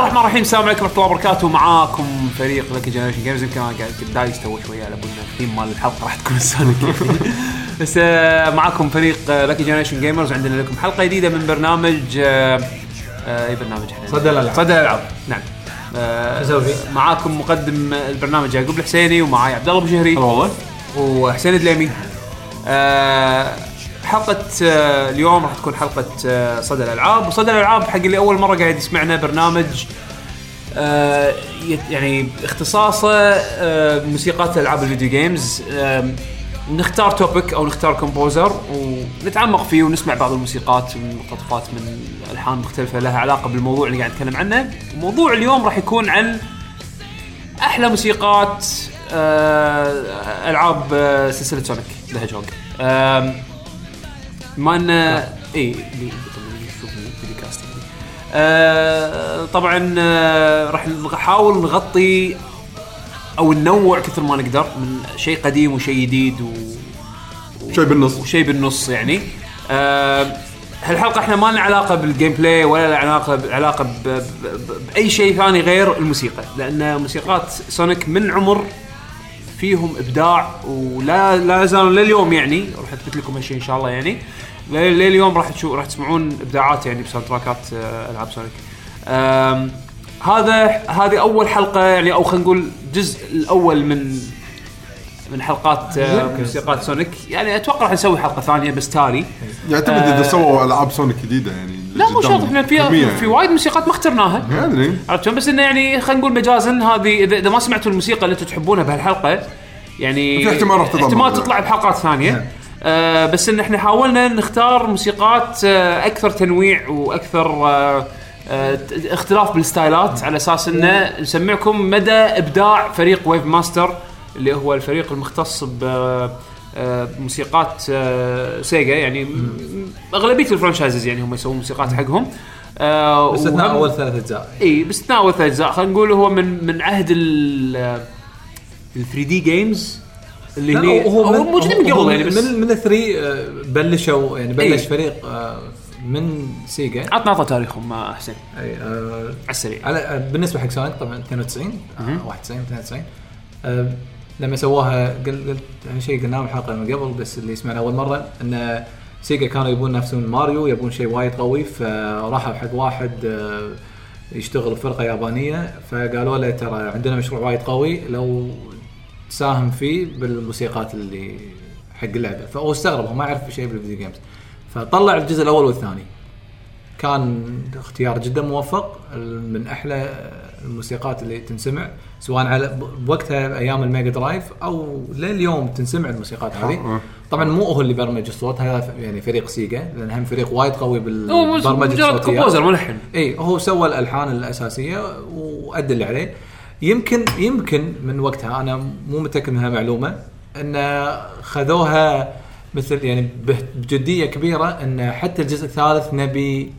الله الرحمن الرحيم. السلام عليكم ورحمة الله وبركاته. معاكم فريق لك Generation Gamers يمكن أنا قاعد دايس تو شوية على بالنا الثيم مال الحلقة راح تكون سونيك بس آه، معاكم فريق لك Generation Gamers عندنا لكم حلقة جديدة من برنامج آه، آه، اي برنامج إحنا؟ صدى الألعاب. صدى الألعاب. نعم؟ معاكم مقدم البرنامج يعقوب الحسيني ومعاي عبد الله أبو شهري. وحسين الدليمي. حلقة آه، اليوم راح تكون حلقة آه، صدى الألعاب. وصدى الألعاب حق اللي أول مرة قاعد يسمعنا برنامج آه، يعني اختصاصه موسيقات ألعاب ال video games نختار topic أو نختار composer ونتعمق فيه ونسمع بعض الموسيقات ومقتطفات من ألحان مختلفة لها علاقة بالموضوع اللي قاعد نتكلم عنه. موضوع اليوم راح يكون عن أحلى موسيقات ألعاب سلسلة Sonic the Hedgehog ما ان اي اللي اللي يشوف ال video cast يعني. آه، طبعا آه، راح نحاول نغطي أو ننوع كثر ما نقدر من شيء قديم وشيء جديد و... شيء بالنص وشيء بالنص يعني آه هالحلقة إحنا ما لنا علاقة بال gameplay ولا لنا علاقة علاقة ب- ب- ب- بأي شيء ثاني غير الموسيقى لأن موسيقات سونيك من عمر فيهم إبداع ولا لا زالوا لليوم يعني. راح أثبت لكم هالشيء إن شاء الله يعني. لليوم راح تشوف راح تسمعون إبداعات يعني ب soundtrackات آه، ألعاب سونيك. هذا هذه أول حلقة يعني أو خلينا نقول الجزء الأول من من حلقات آه، موسيقات سونيك. يعني أتوقع راح نسوي حلقة ثانية بس تالي يعتمد إذا سووا ألعاب سونيك جديدة يعني لا مو شرط إحنا في في وايد موسيقات ما اخترناها. أدري. عرفت؟ بس إنه يعني خلينا نقول مجازا هذه اذا, إذا ما سمعتوا الموسيقى اللي أنتم تحبونها بهالحلقة يعني في احتمال راح تطلع احتمال. تطلع بحلقات ثانية. آه بس إن إحنا حاولنا نختار موسيقات آه أكثر تنويع وأكثر آه آه اختلاف بال styleات على أساس إنه نسمعكم مدى إبداع فريق Wave Master اللي هو الفريق المختص ب آه، موسيقات آه، سيجا يعني أغلبية ال franchises يعني هم يسوون موسيقات حقهم. آه، باستثناء أول ثلاث أجزاء. إي باستثناء أول ثلاث أجزاء. خلينا نقول هو من من عهد ال ال 3 D games اللي هي هو موجودين من قبل يعني بس من من ال three آه، بلشوا يعني بلش. فريق من سيجا. عطنا عطنا تاريخهم ما أحسن. أي، آه، على السريع. بالنسبة حق سونيك طبعا 92 آه، 91 92 آه، لما سووها قل- قلت هالشيء قلناه بالحلقة من قبل بس اللي يسمعنا أول مرة إن سيجا كانوا يبون نفسهم ماريو يبون شيء وايد قوي فراحوا حق واحد آه، يشتغل بفرقة يابانية فقالوا له ترى عندنا مشروع وايد قوي لو تساهم فيه بالموسيقات اللي حق اللعبة. فهو استغرب ما يعرف شيء بال video games فطلع الجزء الأول والثاني. كان اختيار جدا موفق من أحلى الموسيقات اللي تنسمع سواء على بوقتها أيام ال Mega Drive أو لليوم تنسمع الموسيقات هذه. طبعا مو هو اللي برمج الصوت هذا يعني فريق سيجا لأن هم فريق وايد قوي هو بالبرمجه مجرد الصوتيات composer ملحن إي هو سوى الألحان الأساسية وأدى اللي عليه. يمكن يمكن من وقتها أنا مو متأكد منها معلومه أن خذوها مثل يعني به- بجدية كبيرة أن حتى الجزء الثالث نبي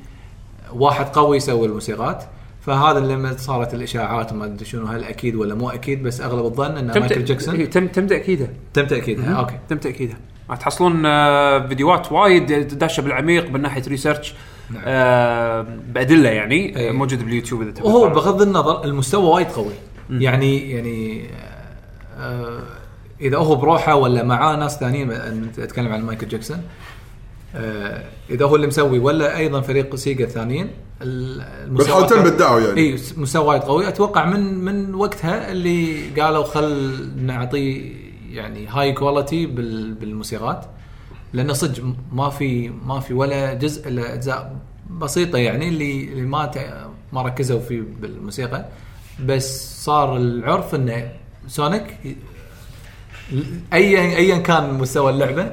واحد قوي يسوي الموسيقات. فهذا لما صارت الإشاعات وما أدري شنو هل أكيد ولا مو أكيد بس أغلب الظن ان مايكل جاكسون. إيه، تم تم تاكيدها تم تاكيدها okay. تم تاكيدها راح تحصلون آه، فيديوهات وايد داشة بالعميق من ناحية research نعم. آه بأدلة يعني إيه. آه، موجود باليوتيوب إذا وهو. بغض النظر المستوى وايد قوي. يعني يعني آه إذا هو بروحه ولا معاه ناس ثانيين اتكلم عن مايكل جاكسون آه إذا هو اللي مسوي ولا أيضا فريق سيجا الثانيين بالحالتين بدعوا يعني. اي مستوى وايد قوي أتوقع من من وقتها اللي قالوا خل نعطيه يعني هاي quality بالموسيقات لأنه صدق ما في ما في ولا جزء إلا أجزاء بسيطة يعني اللي اللي ما ما ركزوا فيه بالموسيقى. بس صار العرف انه سونيك ايا ايا كان مستوى اللعبة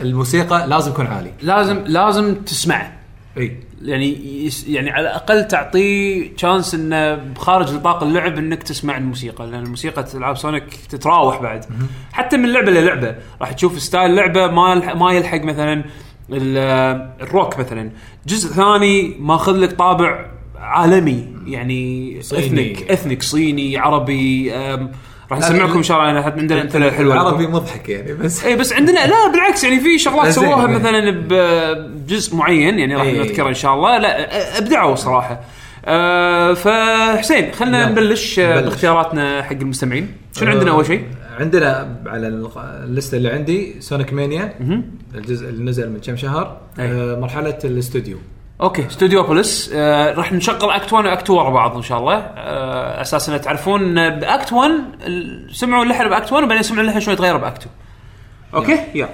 الموسيقى لازم يكون عالي. لازم لازم تسمع إي. يعني yes يعني على الأقل تعطيه chance انه بخارج نطاق اللعب إنك تسمع الموسيقى لأن الموسيقى العاب سونيك تتراوح بعد. حتى من لعبة للعبة. راح تشوف style لعبة ما ما يلحق مثلا ال- الروك مثلا. جزء ثاني ماخذ لك طابع عالمي يعني صيني. ethnic ethnic صيني عربي راح نسمعكم. إن شاء الله يعني عندنا امثله حلوة. العربي مضحك يعني بس اي بس عندنا لا بالعكس يعني في شغلات سووها زين. مثلا بجزء معين يعني راح إي. نذكره إن شاء الله لا أبدعوا صراحة آه فحسين خلينا. نبلش آه، نبلش. باختياراتنا حق المستمعين شنو عندنا أول شيء؟ عندنا على ال list اللي عندي سونيك مانيا الجزء اللي نزل من كم شهر أي. آه، مرحلة الاستوديو okay ستوديوبوليس آه راح نشغل act 1 و act 2 ورا بعض إن شاء الله. آه أساس إن تعرفون ب act 1 ال- سمعوا اللحن ب act 1 وبعدين سمعوا اللحن شوي تغير ب act 2 okay؟ يلا.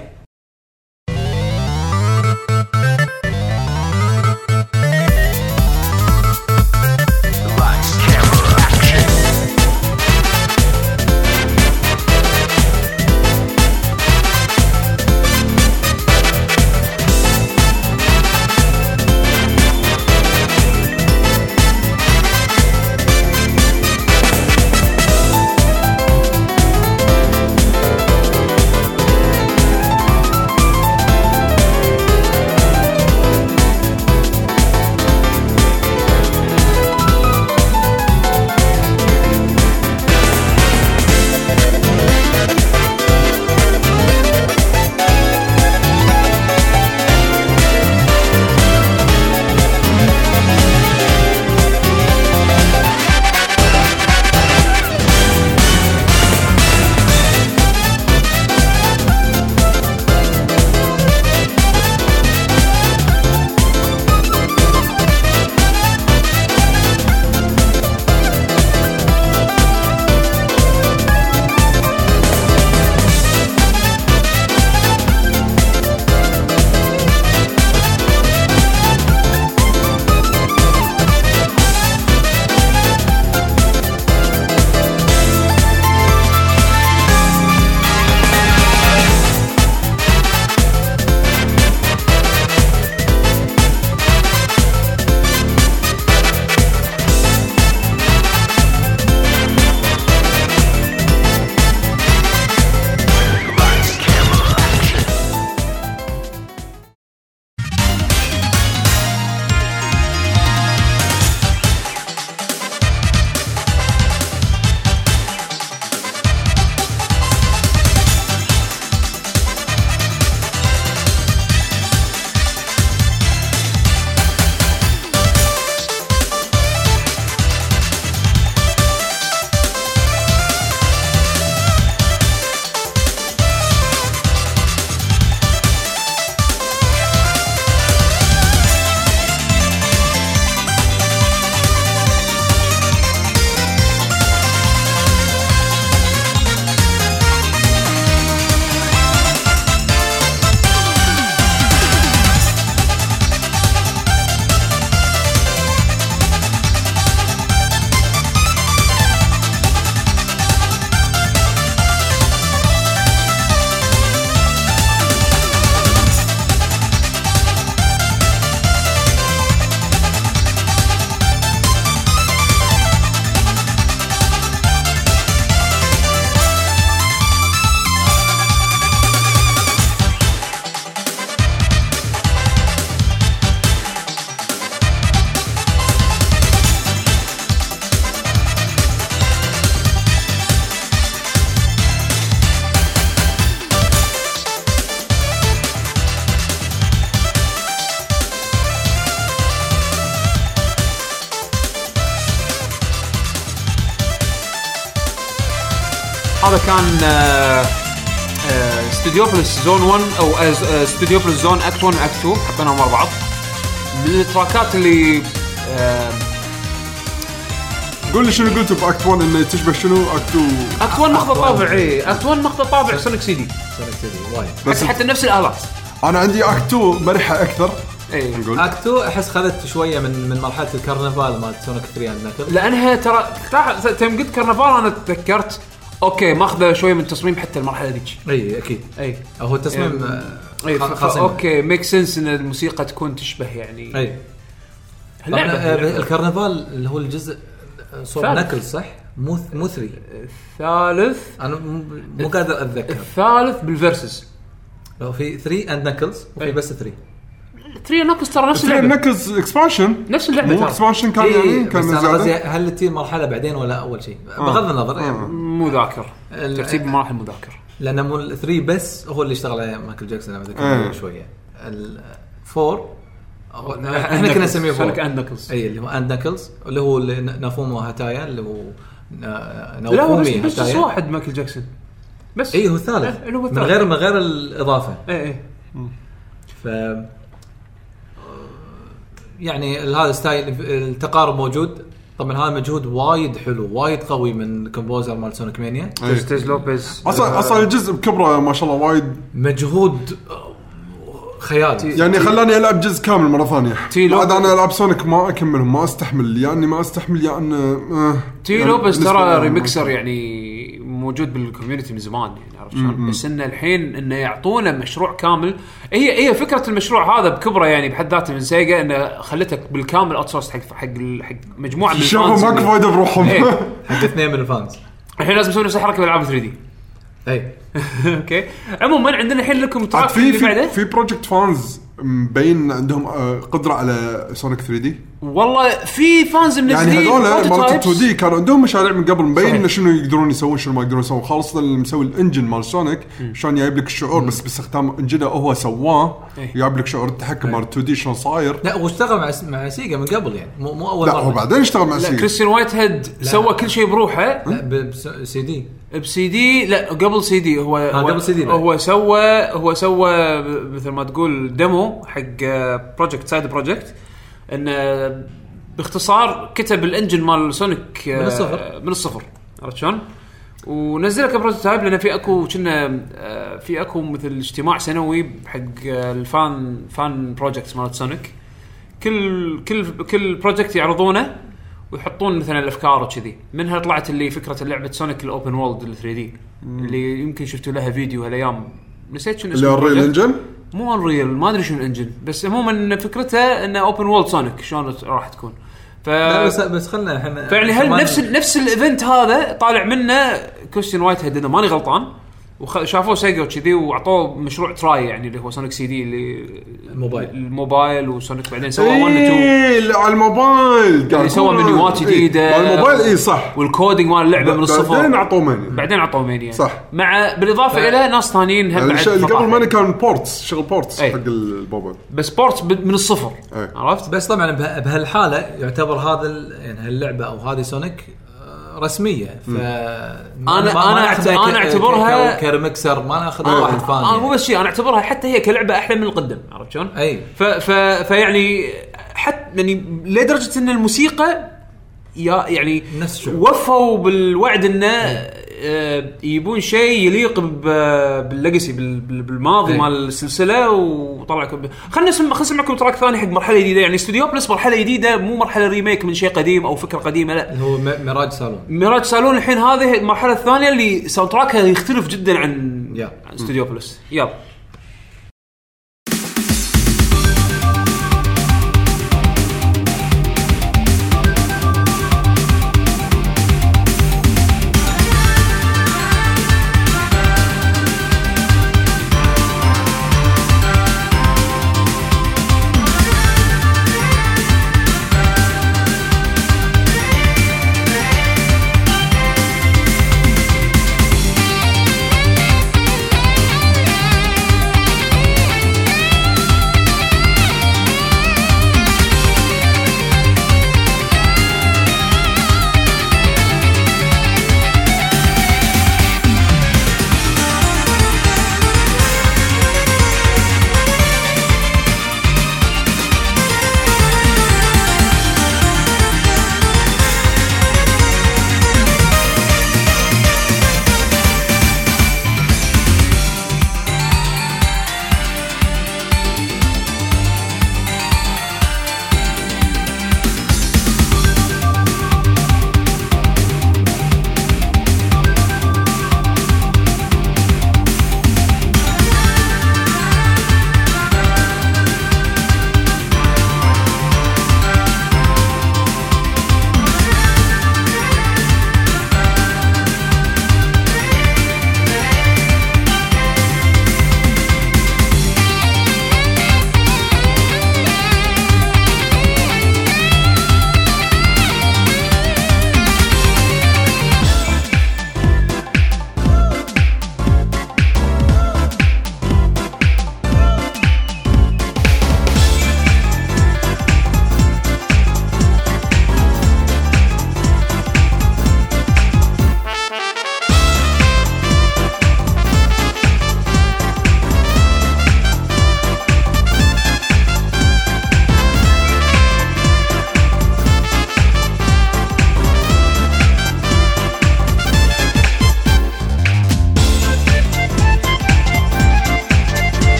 كان آه، ستوديوبوليس zone 1 أو آه، ستوديوبوليس zone act 1 و act 2 حطيناهم ورا بعض. من ال tracks اللي آه، قول لي شنو قلت ب act 1 انه تشبه شنو؟ act 2 act 1 ماخذ طابع اي اكت 1 ماخذ طابع سونيك سي دي سونيك سيدي وايد. بس حتى, نفس الآلات. أنا عندي act 2 مرحة أكثر. اي نقول. act two أحس خذت شوية من من مرحلة الكرنفال مال سونيك 3 عندنا لأنها ترى يوم قلت كرنفال أنا تذكرت أوكي ماخذة شوية من التصميم حتى المرحلة ذيك أي أكيد أي هو التصميم أي آه، خاصين. أوكي ميك سنس إن الموسيقى تكون تشبه يعني أي آه، اللعبة. الكرنفال اللي هو الجزء آه، صوب. نكل صح؟ مو مو 3 الثالث أنا مو قادر أتذكر الثالث بالفيرسز لو في 3 اند نكلز وفي. بس 3 3 نوكس ترى نفس اللعبة. نكز اكسبانشن نفس اللعبة مو ترى. اكسبانشن كان إيه يعني بس كان أنا قصدي زياده هل تي مرحلة بعدين ولا أول شيء؟ بغض النظر. يعني مو ذاكر. ترتيب المراحل مو ذاكر. لأن مو ال 3 بس هو اللي اشتغل عليه مايكل جاكسون أنا ذكرت إيه. قبل شوية. ال 4 إحنا كنا نسميه فور اند نكلز اي اللي هو اند نكلز اللي هو نافومو هاتايا اللي هو لا هو بس بس هاتايا واحد مايكل جاكسون. بس. اي هو الثالث. إيه، هو من الثالث. غير من غير الإضافة. اي اي ف يعني هذا style التقارب موجود. طبعا هذا مجهود وايد حلو وايد قوي من ال composer مال سونيك مانيا. تي لوبيز أصلا أصلا الجزء بكبره ما شاء الله وايد. مجهود خيالي يعني خلاني ألعب جزء كامل مرة ثانية. تي بعد لوبيز. أنا ألعب سونيك ما اكملهم ما أستحمل يا اني ما أستحمل يا ان آه تي لوبيز ترى remixer يعني موجود بال community من زمان يعني عرفت شلون؟ بس انه الحين انه يعطونا مشروع كامل هي هي فكرة المشروع هذا بكبرة يعني بحد ذاته من سيجا إنه خلتك بالكامل outsource حق حق ال- حق مجموعة من ماكو اللي- فايده بروحهم. إيه. حق اثنين من ال fans. الحين لازم نسوي نفس الحركة بالألعاب 3D. اي okay. عموما عندنا الحين لكم track في في project fans مبين عندهم آه، قدرة على سونيك 3D؟ والله في fans يعني منزلين هذول مالت prototypes. 2D كان عندهم مشاريع من قبل مبين صحيح. انه شنو يقدرون يسوون شنو ما يقدرون يسوون. خالص اللي مسوي ال engine مال سونيك شلون جايب لك الشعور بس باستخدام engine ه هو سواه إيه. جايب لك شعور التحكم مال 2D شلون صاير. لا واشتغل مع مع سيجا من قبل يعني مو مو أول لا مرة. هو بعدين اشتغل مع لا سيجا. كريستيان وايت هيد سوى كل شيء بروحه. لا بسي دي بسي دي لا قبل سي دي هو هو, قبل CD بعد. هو سوى هو سوى ب- مثل ما تقول demo حق project side project انه باختصار كتب ال engine مال سونيك آه، من الصفر. من الصفر. عرفت شلون؟ ونزله ك prototype لأن في أكو كنا آه، في أكو مثل اجتماع سنوي حق آه، ال fan fan projects مالت سونيك. كل كل كل project يعرضونه ويحطون مثلا الأفكار وكذي. منها طلعت اللي فكرة لعبة سونيك ال open world ال 3D اللي يمكن شفتوا لها فيديو هالأيام. نسيت شنو اللي اسمه هو ال real ال project. engine مو Unreal ما أدري شنو ال engine. بس عموما فكرته إنه open world سونيك شلون راح تكون. ف بس بس خلنا إحنا فيعني هل نفس نفس ال event هذا طالع منه Christian Whitehead اذا ماني غلطان؟ وشافوه SEGA وكذي وأعطوه مشروع try يعني اللي هو Sonic CD اللي الموبايل. الموبايل و Sonic بعدين سوى 1 و 2 إيه اللي على الموبايل قاعد سوى منيوات إيه، جديدة. على الموبايل اي صح وال coding مال اللعبة من الصفر بعدين أعطوه Mania بعدين عطوه Mania صح. مع بالإضافة ف- إلى ناس ثانيين هم يعني اللي قبل فطاحل. Mania كان ports شغل ports أي. حق الموبايل بس port ب- من الصفر. عرفت؟ بس طبعا به- بهالحالة يعتبر هذا يعني هاللعبة أو هذه Sonic رسمية ف أنا- أنا أعت- أنا أعتبرها- ك remixer ما ناخذها أي. واحد fan أنا مو يعني. بس شيء أنا أعتبرها حتى هي كلعبة أحلى من القدم عرفت شلون؟ أي ف ف فيعني حتى يعني لدرجة إن الموسيقى يا يعني نفس. وفوا بالوعد إنه آه، يبون شيء يليق بال legacy بال- بال- بالماضي إيه. مال السلسلة وطلع لكم خلينا نسمع خلينا نسمعكم track ثاني حق مرحلة جديدة. يعني Studiopolis مرحلة جديدة مو مرحلة remake من شيء قديم أو فكرة قديمة لا. هو م- Mirage Saloon. Mirage Saloon الحين هذه المرحلة الثانية اللي soundtrack ها يختلف جدا. عن Studiopolis يلا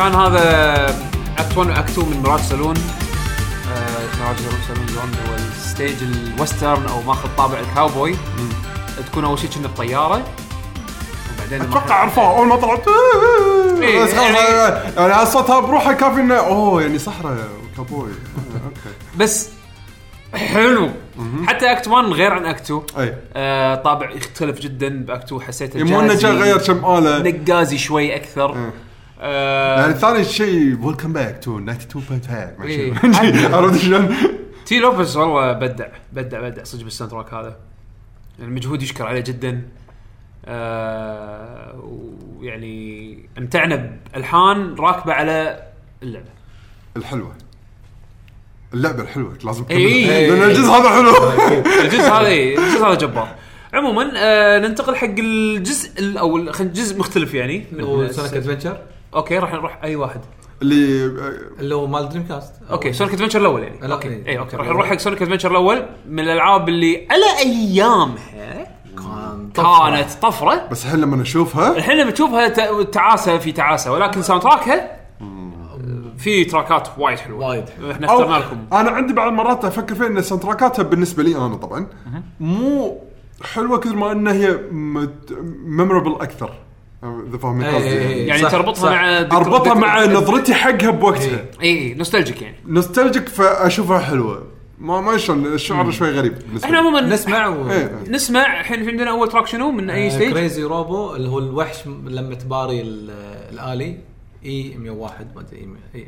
كان هذا act 1 و act 2 من Mirage Saloon. آه، Mirage Saloon Zone هو ال stage ال western أو ماخذ طابع الكاوبوي. تكون أول شيء كنا بطيارة. وبعدين أتوقع عرفوه أول ما طلعت. إيه، بس خلاص يعني- يعني صوتها بروحه كافي انه أوه يعني صحراء كابوي آه، okay. بس حلو. حتى act 1 غير عن act 2 أي. آه طابع يختلف جدا ب act 2 حسيته مو إنه جا jazzy، غير كم آلة. نقازي شوي أكثر. إيه. آه يعني ثاني شيء welcome back to 92.5 ما إيه. شنو. عرفت شلون؟ Tee Lopes والله بدع بدع بدع صدق بال soundtrack هذا المجهود يشكر عليه جدا آه ويعني امتعنا بالحان راكبة على اللعبة الحلوة اللعبة الحلوة لازم إي. تكمل لأن الجزء هذا حلو الجزء هذا إيه، الجزء هذا جبار عموما آه ننتقل حق الجزء الأول خلينا جزء مختلف يعني هو Sonic Adventure okay راح نروح أي واحد. اللي اللي هو مال Dreamcast okay Sonic Adventure الأول يعني. لا، okay. إيه. اي okay راح نروح حق Sonic Adventure الأول من الألعاب اللي على أيامها كان كانت طفرة. بس الحين لما اشوفها الحين لما تشوفها ت- تعاسة في تعاسة. ولكن soundtrack ها في track ات وايد حلوة. وايد إحنا أو اخترنا لكم. أنا عندي بعض المرات أفكر فيها إن soundtrack اتها بالنسبة لي أنا طبعا مو حلوة كثر ما إنها هي memorable أكثر. اذا فاهمين إيه، قصدي إيه، يعني. إيه. يعني صح، تربطها صح. مع أربطها مع نظرتي حقها بوقتها اي اي nostalgic يعني nostalgic فأشوفها حلوة ما ما شلون الشعور شوي غريب إحنا. عموما نسمع و... إيه. نسمع الحين في عندنا أول track شنو من أي stage crazy robo اللي هو الوحش لما تباري ال- الآلي E 101 ما أدري إي- إي.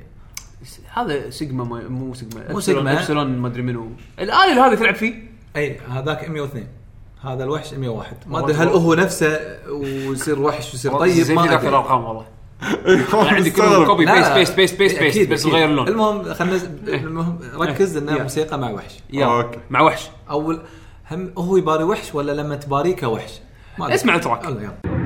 هذا سيجما ما- مو سيجما مو Sigma. Epsilon ما أدري منو الآلي اللي هذا تلعب فيه أي هذاك 102 هذا الوحش 101 ما أدري هل والله. هو نفسه ويصير وحش ويصير طيب ما أدري الأرقام والله إيه، أنا عندي كلهم مستغرب. copy paste. paste paste paste paste أكيد، بس. نغير اللون المهم خلينا المهم ركز انه إيه. موسيقى مع وحش يلا okay. مع وحش أول هم هو يباري وحش ولا لما تباريه كوحش ما أدري. اسمع ال track. يلا يلا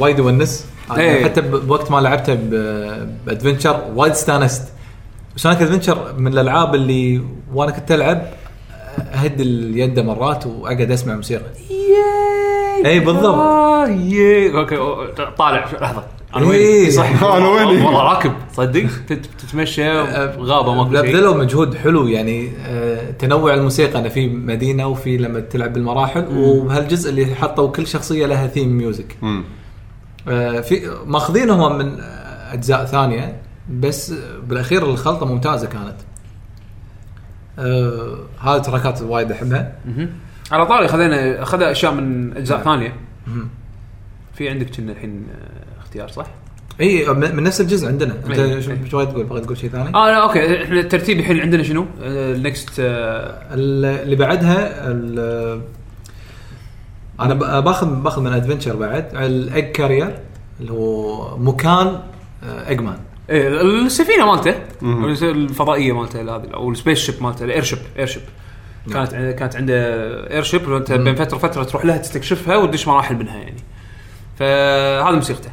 وايد يونس. أنا إيه. حتى بوقت ما لعبته ب Adventure وايد استانست. Sonic Adventure من الألعاب اللي وأنا كنت ألعب أهد اليد مرات وأقعد أسمع موسيقى. اي بالضبط. آه، يي okay طالع لحظة. أنا وين إيه. صح. أنا ويني؟ والله راكب. صدق؟ تت- تتمشى غابه ماكو شيء. بذلوا مجهود حلو يعني آه، تنوع الموسيقى. انه في مدينة وفي لما تلعب بالمراحل وبهالجزء اللي حطوا كل شخصية لها theme music في ماخذينهم من أجزاء ثانية بس بالأخير الخلطة ممتازة كانت آه هذه track ات وايد أحبها. على طاري خذينا اخذ أشياء من أجزاء ثانية مهم. في عندك كنا الحين آه، اختيار صح؟ إي من نفس الجزء عندنا أنت إي. شو تقول بغيت تقول شيء ثاني؟ آه لا okay إحنا الترتيب الحين عندنا شنو؟ ال next ال- اللي بعدها أنا ب- باخذ باخذ من Adventure بعد الايج كارير اللي هو مكان Eggman إيه السفينة مالته. الفضائية مالته هذه أو ال spaceship مالته ال airship airship كانت كانت عنده airship وانت بين فترة وفترة تروح لها تستكشفها وتدش مراحل منها يعني. فهذا موسيقته.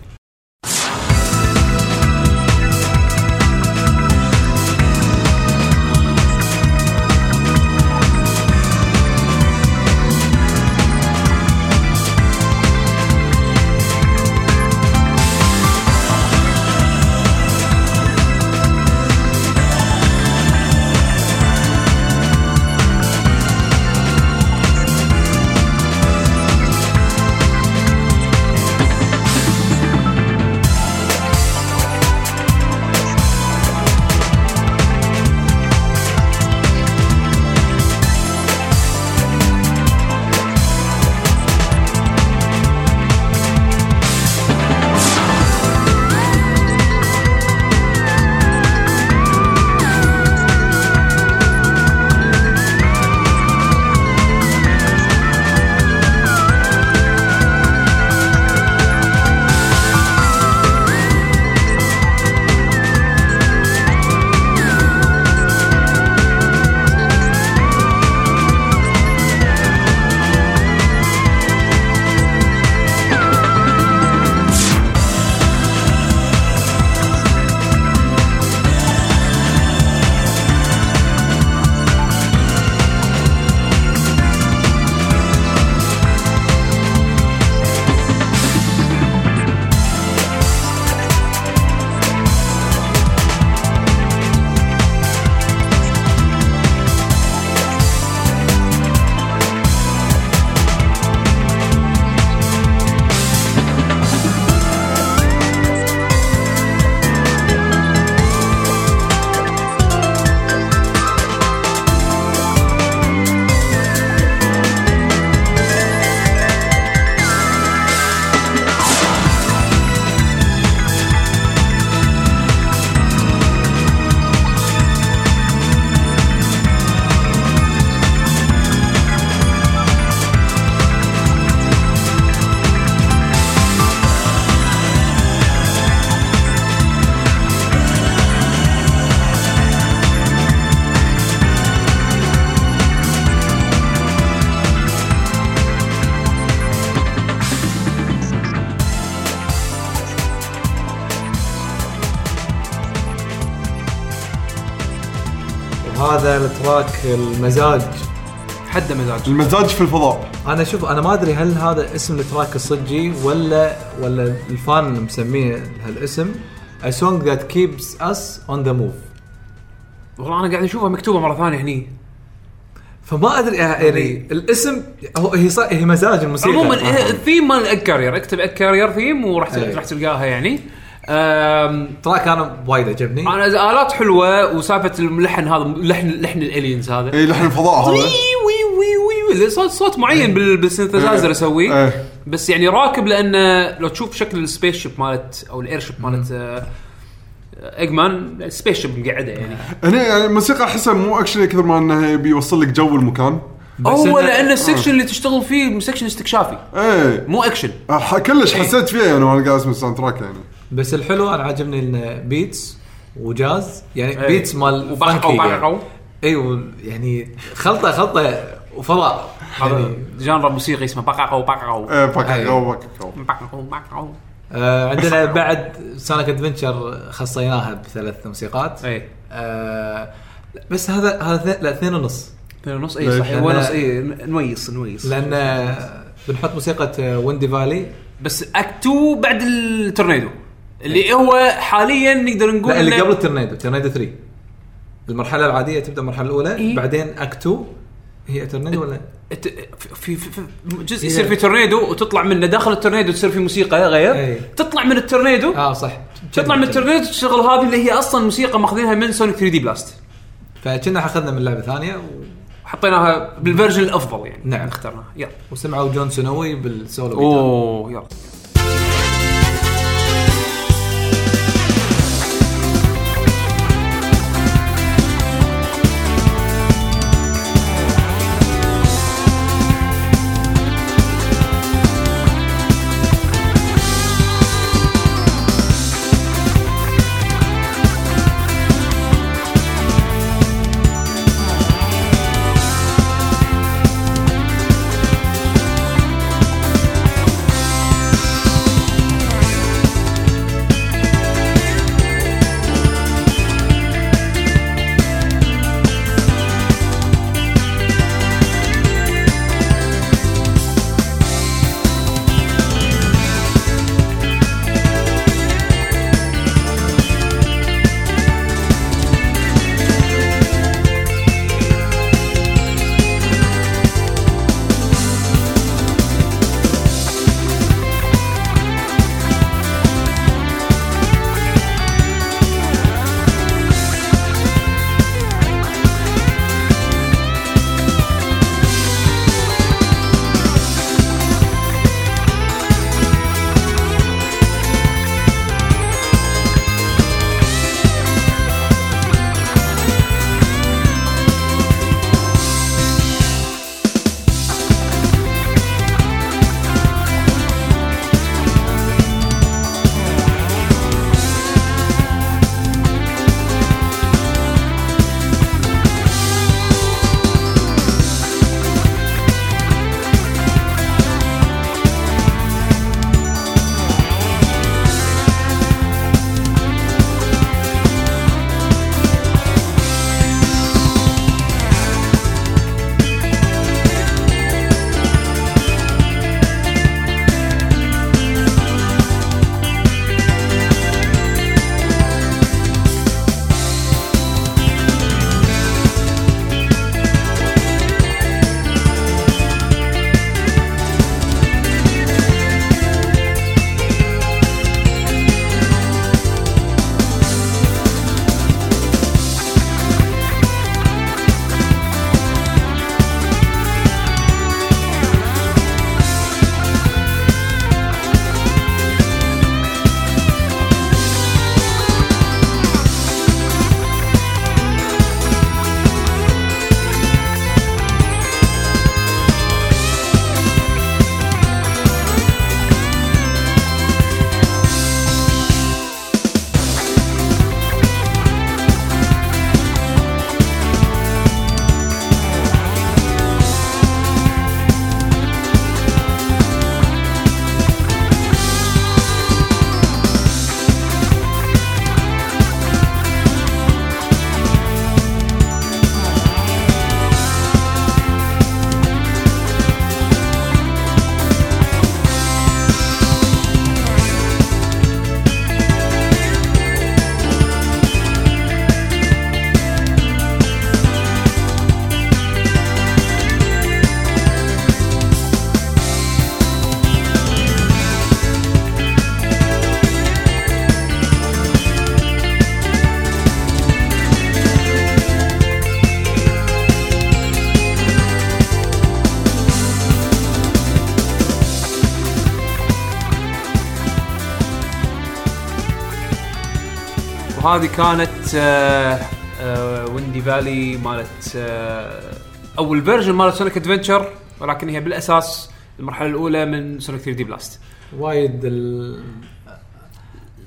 ال track المزاج. حد مزاج. المزاج في الفضاء. أنا شوف أنا ما أدري هل هذا اسم ال track الصجي ولا ولا ال fan مسميه هالاسم. A song that keeps us on the move. والله أنا قاعد أشوفها مكتوبة مرة ثانية هني. فما أدري يعني الاسم هو هي هي مزاج الموسيقى. عموما إيه، الثيم مال ال Egg Carrier أكتب Egg Carrier theme وراح أي. راح تلقاها يعني. track أنا وايد عجبني. أنا آلات حلوة وسالفة الملحن هذا لحن لحن ال aliens هذا. اي لحن الفضاء وي هذا وي وي وي صوت صوت معين بال- بال synthesizer أسويه. إيه. بس يعني راكب لأنه لو تشوف شكل ال spaceship مالت أو ال airship مالت آه، Eggman spaceship مقعدة يعني. هنا يعني الموسيقى أحسها مو اكشن كثر ما إنه يبي يوصل لك جو المكان. هو لأن ال section اللي تشتغل فيه section استكشافي. إيه. مو اكشن كلش حسيت فيها يعني وأنا قاعد أسمع ال soundtrack يعني. بس الحلو أنا عاجبني انه beats و jazz يعني إيه. beats مال funky وبحقه أيوه يعني خلطة خلطة وفضاء. هذا genre موسيقي اسمه إيه، باكاكو أيوه. باكاكو باقاقو باقاقو آه عندنا بعد Sonic Adventure خصيناها بثلاث موسيقات. اي آه بس هذا هذا لا اثنين ونص. اثنين ونص؟ اي ليش؟ صح هو لأن- نص اي نويص نويص لأن بنحط موسيقى Windy Valley بس act 2 بعد التورنيدو. اللي هو حاليا نقدر نقول لا اللي قبل ال tornado tornado 3 المرحله العادية تبدأ المرحلة الأولى إيه. بعدين act 2 هي تورنيدو ولا؟ في, في, في جزء يصير في تورنيدو وتطلع منه داخل التورنيدو تصير في موسيقى غير. أي. تطلع من التورنيدو. آه صح. تطلع من التورنيدو تشتغل هذه اللي هي أصلا موسيقى ماخذينها من Sonic 3D Blast فكنا أخذنا من لعبة ثانية. وحطيناها بالفيرجن الأفضل يعني. نعم. اخترناها. يلا. وسمعوا جون سنوي بالسولو أوه يلا. وهذه كانت آه، آه، Windy Valley مالت آه، أول version مالت Sonic Adventure ولكن هي بالأساس المرحلة الأولى من Sonic 3D Blast وايد ال...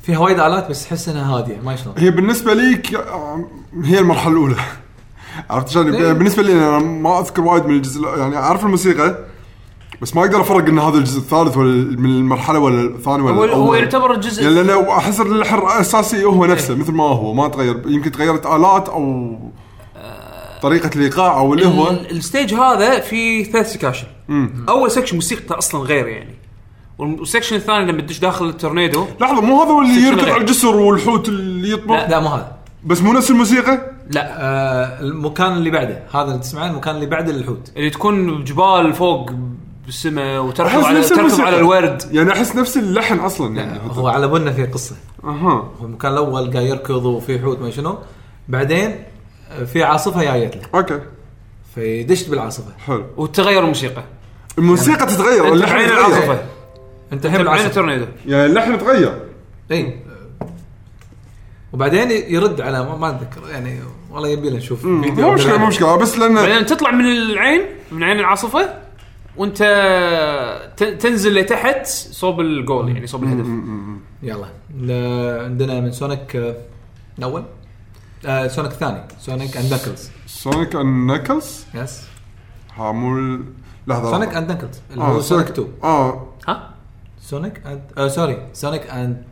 فيها وايد آلات بس تحس إنها هادية ما شلون هي بالنسبة لي هي المرحلة الأولى. عرفت شلون؟ إيه. بالنسبة لي أنا ما أذكر وايد من الجزء يعني أعرف الموسيقى بس ما أقدر افرق إن هذا الجزء الثالث ولا من المرحلة ولا الثاني ولا هو, هو. يعتبر الجزء يعني لأن أحس اللحن الأساسي هو نفسه مثل ما هو ما تغير. يمكن تغيرت آلات أو طريقة الايقاع أو اللي هو. ال- ال stage هذا في ثلاث sections أول section موسيقته أصلا غير يعني. وال section الثاني لما تدش داخل التورنيدو. لحظة مو هذا اللي يركض. على الجسر والحوت اللي يطبخ لا مو هذا. بس مو نفس الموسيقى؟ لا آه المكان اللي بعده. هذا اللي تسمعه المكان اللي بعده للحوت. اللي تكون جبال فوق بالسماء وتركض أحس على الموسيقى. على الورد. يعني أحس نفس اللحن أصلا لا يعني. هو على بالنا في قصة. أها. هو المكان الأول قاعد يركض وفي حوت ما شنو. بعدين آه، في عاصفة جايت له. أوكي. فيدش بالعاصفة. حلو. وتغير الموسيقى. الموسيقى تتغير أنت اللحن بعين يتغير. العاصفة. أنت الحين بعين التورنيدو. يعني اللحن تغير اي وبعدين يرد على ما, أتذكر. يعني والله يبي له نشوف فيديو مو مشكله مو مشكلة بس لأن بعدين تطلع من العين من عين العاصفة. وانت تنزل لتحت صوب الجول يعني صوب الهدف. يلا. عندنا من Sonic آه، الأول. آه Sonic الثاني. Sonic and Knuckles Sonic and Knuckles yes ها مو ال- لحظة Sonic and Knuckles اللي آه، هو Sonic 2 آه. ها؟ Sonic and آه sorry. Sonic and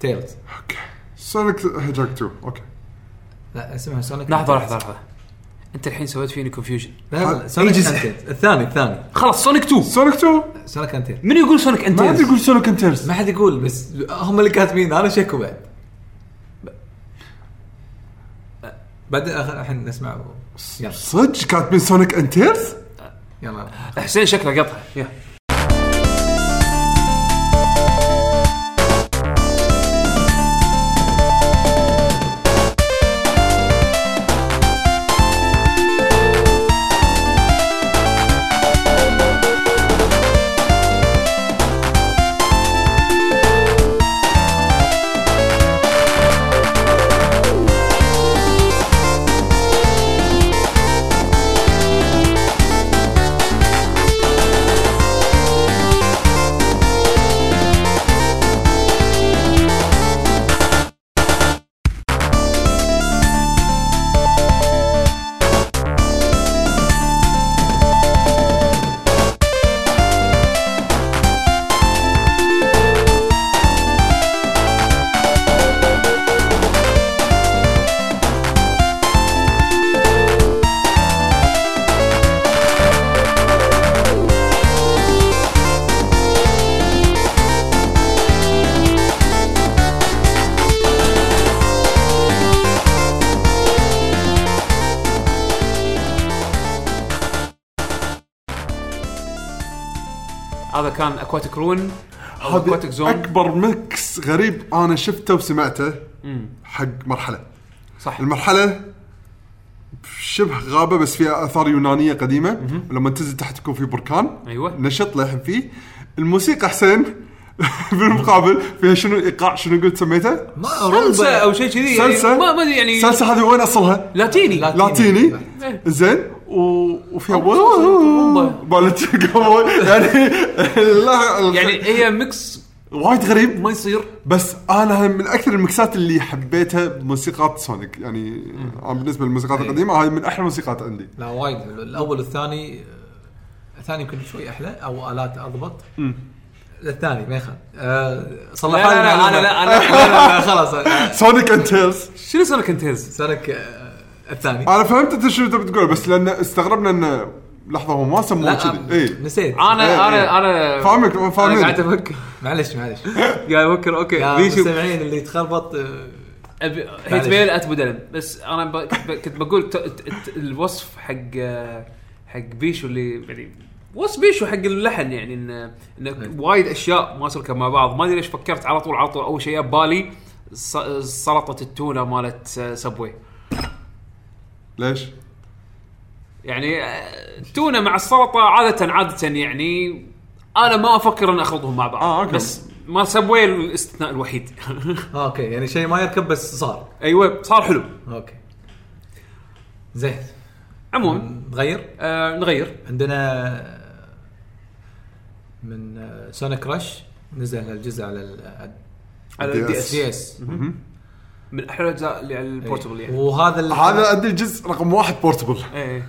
Tails okay. Sonic هيجاك 2 okay. لا اسمها Sonic لحظة لحظة. لحظة. أنت الحين سويت فيني confusion لا لا Sonic Tails الثاني الثاني. خلاص سونيك 2 Sonic 2 Sonic and Tails من يقول Sonic ما حد يقول Sonic and Tails ما حد يقول بس هم اللي كاتبين. أنا شكوا بعد. بعدين الحين نسمع. يلا. صدق كاتبين Sonic and Tails يلا. حسين شكله يا Aquatic Ruin أو Aquatic Zone أكبر mix غريب أنا شفته وسمعته حق مرحلة صح المرحلة شبه غابة بس فيها آثار يونانية قديمة ولما تنزل تحت يكون في بركان أيوة. نشط للحين فيه الموسيقى حسين بالمقابل فيها شنو إيقاع شنو قلت سميته؟ ما سالسا أو شيء كذي يعني سالسا ما ما أدري يعني سالسا هذه وين أصلها؟ لاتيني لا. لاتيني إيه. زين. وفيها. مالت يعني يعني هي mix وايد غريب. ما يصير. بس أنا من أكثر ال mixات اللي حبيتها بموسيقات Sonic. يعني أنا بالنسبة للموسيقات أي. القديمة هاي من أحلى الموسيقات عندي. لا وايد. الأول والثاني الثاني يمكن شوي أحلى أو آلات أضبط. الثاني ما يخالف. آه صح لا لا لا. أنا لا أنا لا لا لا خلاص. Sonic and Tails شنو Sonic and Tails؟ Sonic الثاني. أنا فهمت أنت شو تبي تقول بس لأن استغربنا انه لحظة هو ما سموه كذي آه، اي نسيت. أنا إيه، أنا أنا فاهمك أنا فاهمين قاعد أفكر. معلش معلش. قاعد أفكر أوكي. يا بيشو مستمعين اللي تخربط آه، أبي- هيت. ميل أت بدلم بس أنا ب... كنت ب- كنت بقول ت... ت... ت... الوصف حق حق بيشو اللي يعني وصف بيشو حق اللحن يعني ان إن وايد أشياء ما سلكها مع بعض. ما أدري ليش فكرت على طول على طول. أول شيء ببالي ص... سلطة التونة مالت Subway ليش؟ يعني آه، التونه مع السلطه عادة عادة يعني أنا ما أفكر أن اخلطهم مع بعض. آه، okay. بس ما Subway الاستثناء الوحيد. آه، okay. يعني شيء ما يركب بس صار. أيوه صار حلو. okay. زين. عموما. نغير؟ آه نغير. عندنا آه، من آه، Sonic Rush نزل الجزء على ال على. ال DS DS من أحلى الأجزاء اللي على ال portable يعني. وهذا هذا أدري الجزء رقم واحد portable إيه إيه.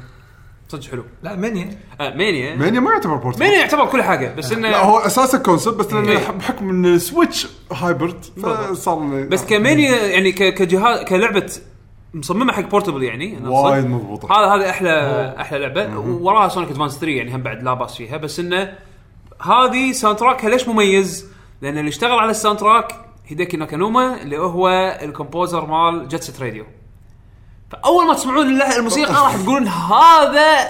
صدق حلو. لا Mania آه Mania Mania ما يعتبر portable Mania يعتبر كل حاجة بس إنه لا هو أساسا concept بس إيه. لأنه بحكم إن ال Switch hybrid فصار بس ك Mania يعني كجهاز كلعبة مصممة حق portable يعني. وايد مضبوطة. هذا هذا أحلى أحلى لعبة. وراها Sonic Advance 3 يعني هم بعد لا باس فيها بس إنه هذه soundtrack ها ليش مميز؟ لأن اللي اشتغل على ال soundtrack Hideki Naganuma اللي هو ال composer مال Jet Set Radio فأول ما تسمعون الموسيقى راح تقولون هذا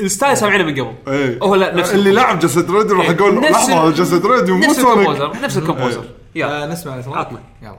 ال style سامعينه من قبل. إيه. هو لا نفس اللي لعب Jet Set Radio راح إيه. يقول نفس لحظة Jet Set Radio مو نفس Sonic ال composer نفس ال composer. يلا. آه، نسمع عطنا. يلا.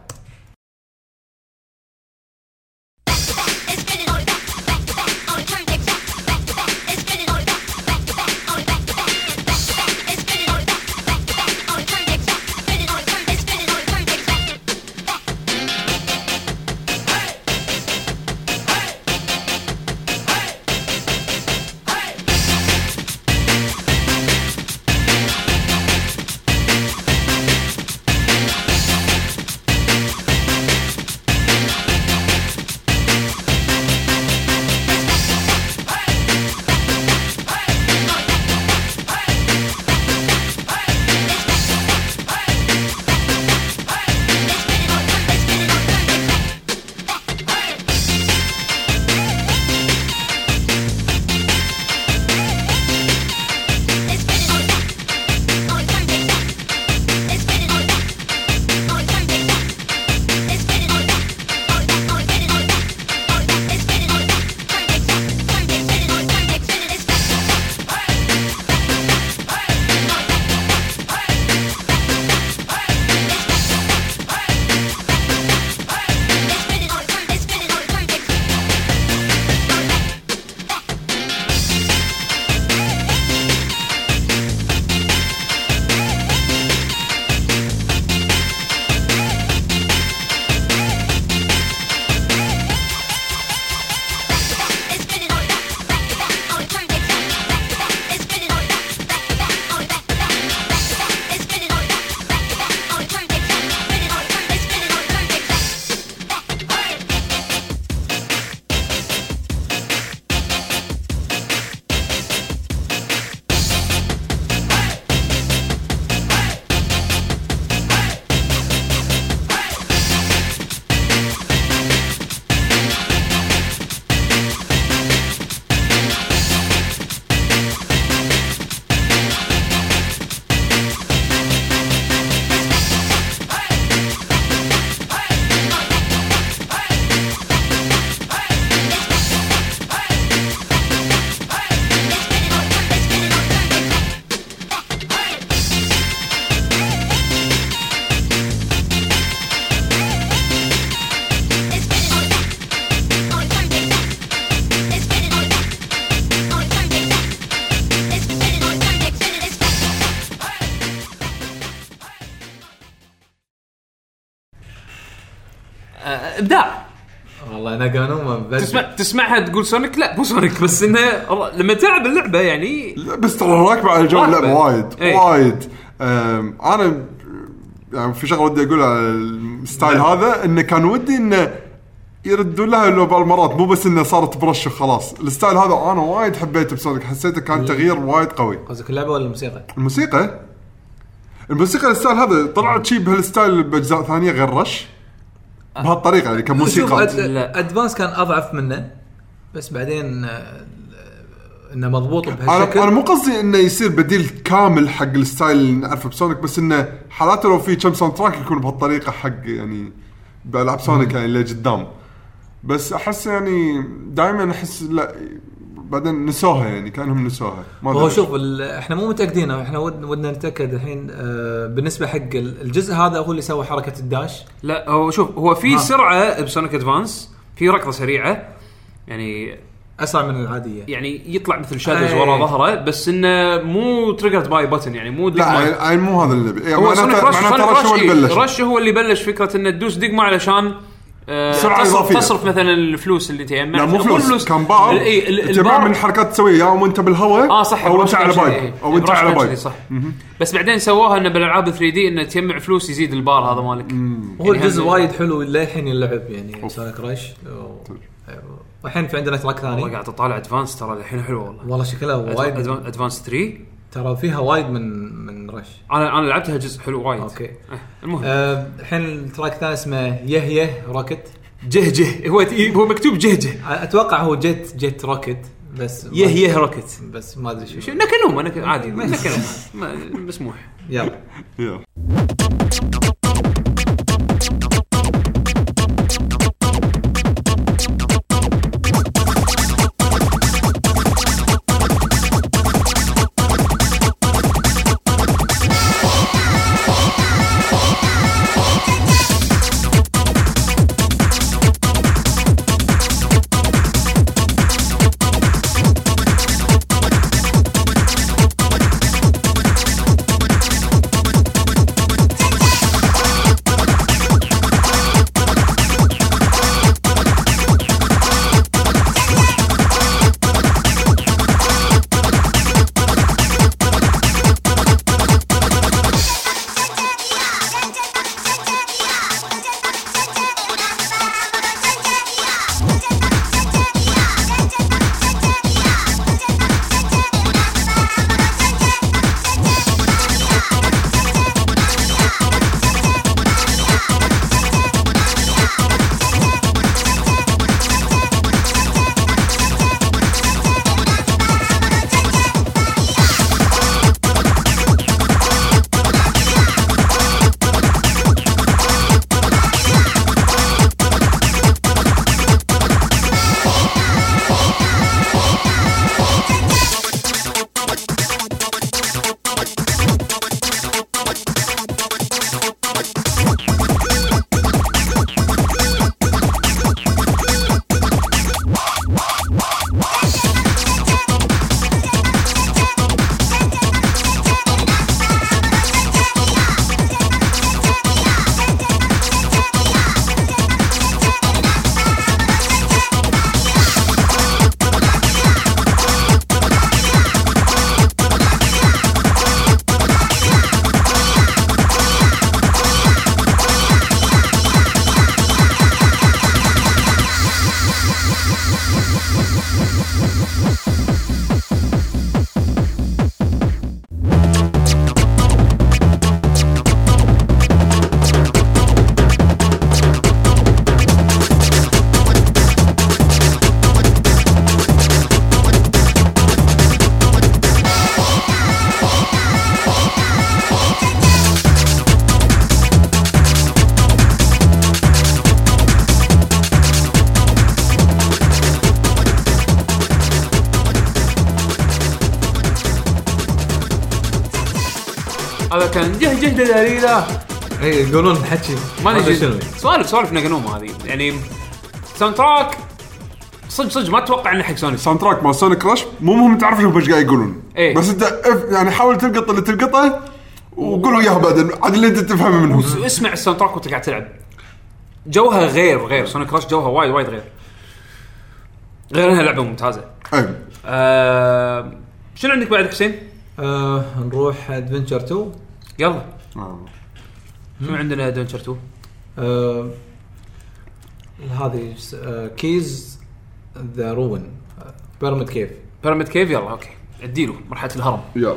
تسمعها تقول سونيك لا مو سونيك بس انه لما تلعب اللعبة يعني لا، بس ترى راكبه على جو. اللعبة وايد إيه. وايد أنا يعني في شغلة ودي أقولها على ال style نعم. هذا انه كان ودي إنه يردون لها لو بالمرات مو بس إنه صارت ب Rush وخلاص ال style هذا أنا وايد حبيته بسونيك حسيته كان تغيير وايد قوي قصدك اللعبة ولا الموسيقى؟ الموسيقى الموسيقى ال style هذا طلعت شي بهالستايل بأجزاء ثانية غير Rush بهالطريقة يعني كموسيقى. Advance كان أضعف منه بس بعدين آه، إنه مضبوط بهالشكل. أنا مو قصدي إنه يصير بديل كامل حق ال style اللي نعرفه بسونيك بس إنه حالاته لو في كم soundtrack يكون بهالطريقة حق يعني بألعاب سونيك يعني اللي قدام. بس أحس يعني دائما أحس لا بعدين نسوها يعني كأنهم نسوها ما هو. شوف ال- إحنا مو متأكدين إحنا ود- ودنا نتأكد الحين آه، بالنسبة حق ال- الجزء هذا هو اللي سوى حركة ال dash لا هو شوف هو في. سرعة بسونيك Advance في ركضة سريعة يعني أسرع من العادية يعني يطلع مثل shadows أي. ورا ظهره بس إنه مو triggered by button يعني مو لا مو هذا اللي يعني هو معناته Rush Rush هو Rush, اللي إيه، بلش Rush هو اللي بلش فكرة إنه تدوس دقمه علشان آه، سرعة تصرف, إضافية. تصرف مثلا الفلوس اللي تجمع لا مو فلوس كان بار اي البار من حركات تسويها يا وانت بالهواء آه صح أو انت على pipe إيه. أو انت على pipe كذي، صح. بس بعدين سووها إنه بالألعاب 3D إنه تجمع فلوس يزيد البار هذا مالك. هو يعني الجزء هم- وايد حلو للحين يلعب يعني سونيك Rush والحين في عندنا track والله ثاني قاعد أطالع Advance ترى الحين حلوة والله. والله شكلها وايد. Advance 3 ترى فيها وايد من من Rush. أنا أنا لعبتها جزء حلو وايد. أوكي. إيه، المهم. آه، الحين ال track الثاني اسمه Jeh Rocket Jeh Jeh هو هو مكتوب Jeh Jeh أتوقع هو Jet Jet Rocket بس يه يه روكت بس ما أدري شو شو نكنوم نك- عادي. نكنوم ما- مسموح يلا. كان جه جه دليله اي يقولون حكي ما ادري سوالف سوالف نقنوم هذه. يعني ساوند تراك صدق صدق ما أتوقع إنه حق سوني ساوند تراك مال سونيك كراش مو مهم تعرف شو إيش قاعد يقولون. إيه. بس أنت اف- يعني حاول تلقط اللي تلقطه وقول وياها بعدين. عاد اللي أنت تفهمه منهم. اسمع الساوند تراك وأنت قاعد تلعب. جوها غير غير. سوني كراش جوها وايد وايد غير. غير إنها لعبة ممتازة. أي. آه شنو عندك بعد حسين؟ آه نروح Adventure 2 يلا. آه. شنو عندنا Adventure 2 آه هذه آه Keys the Ruin Pyramid Cave Pyramid Cave يلا أوكي. اديله مرحلة الهرم. يلا.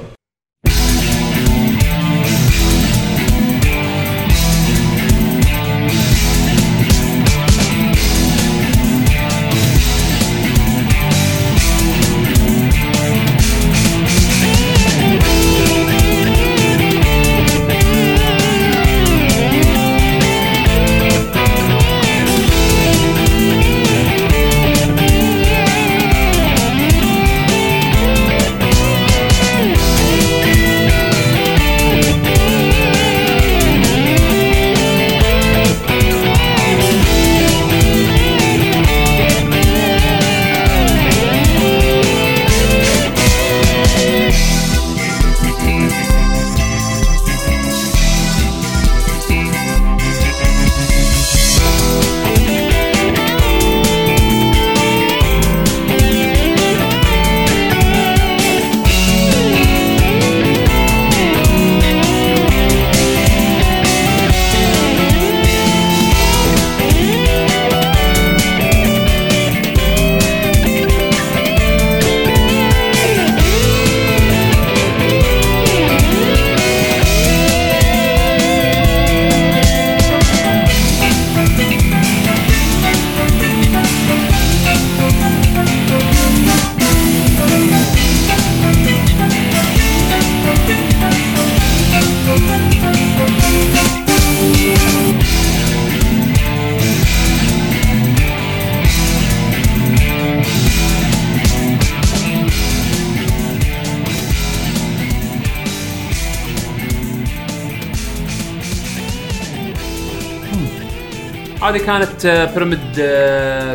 كانت Pyramid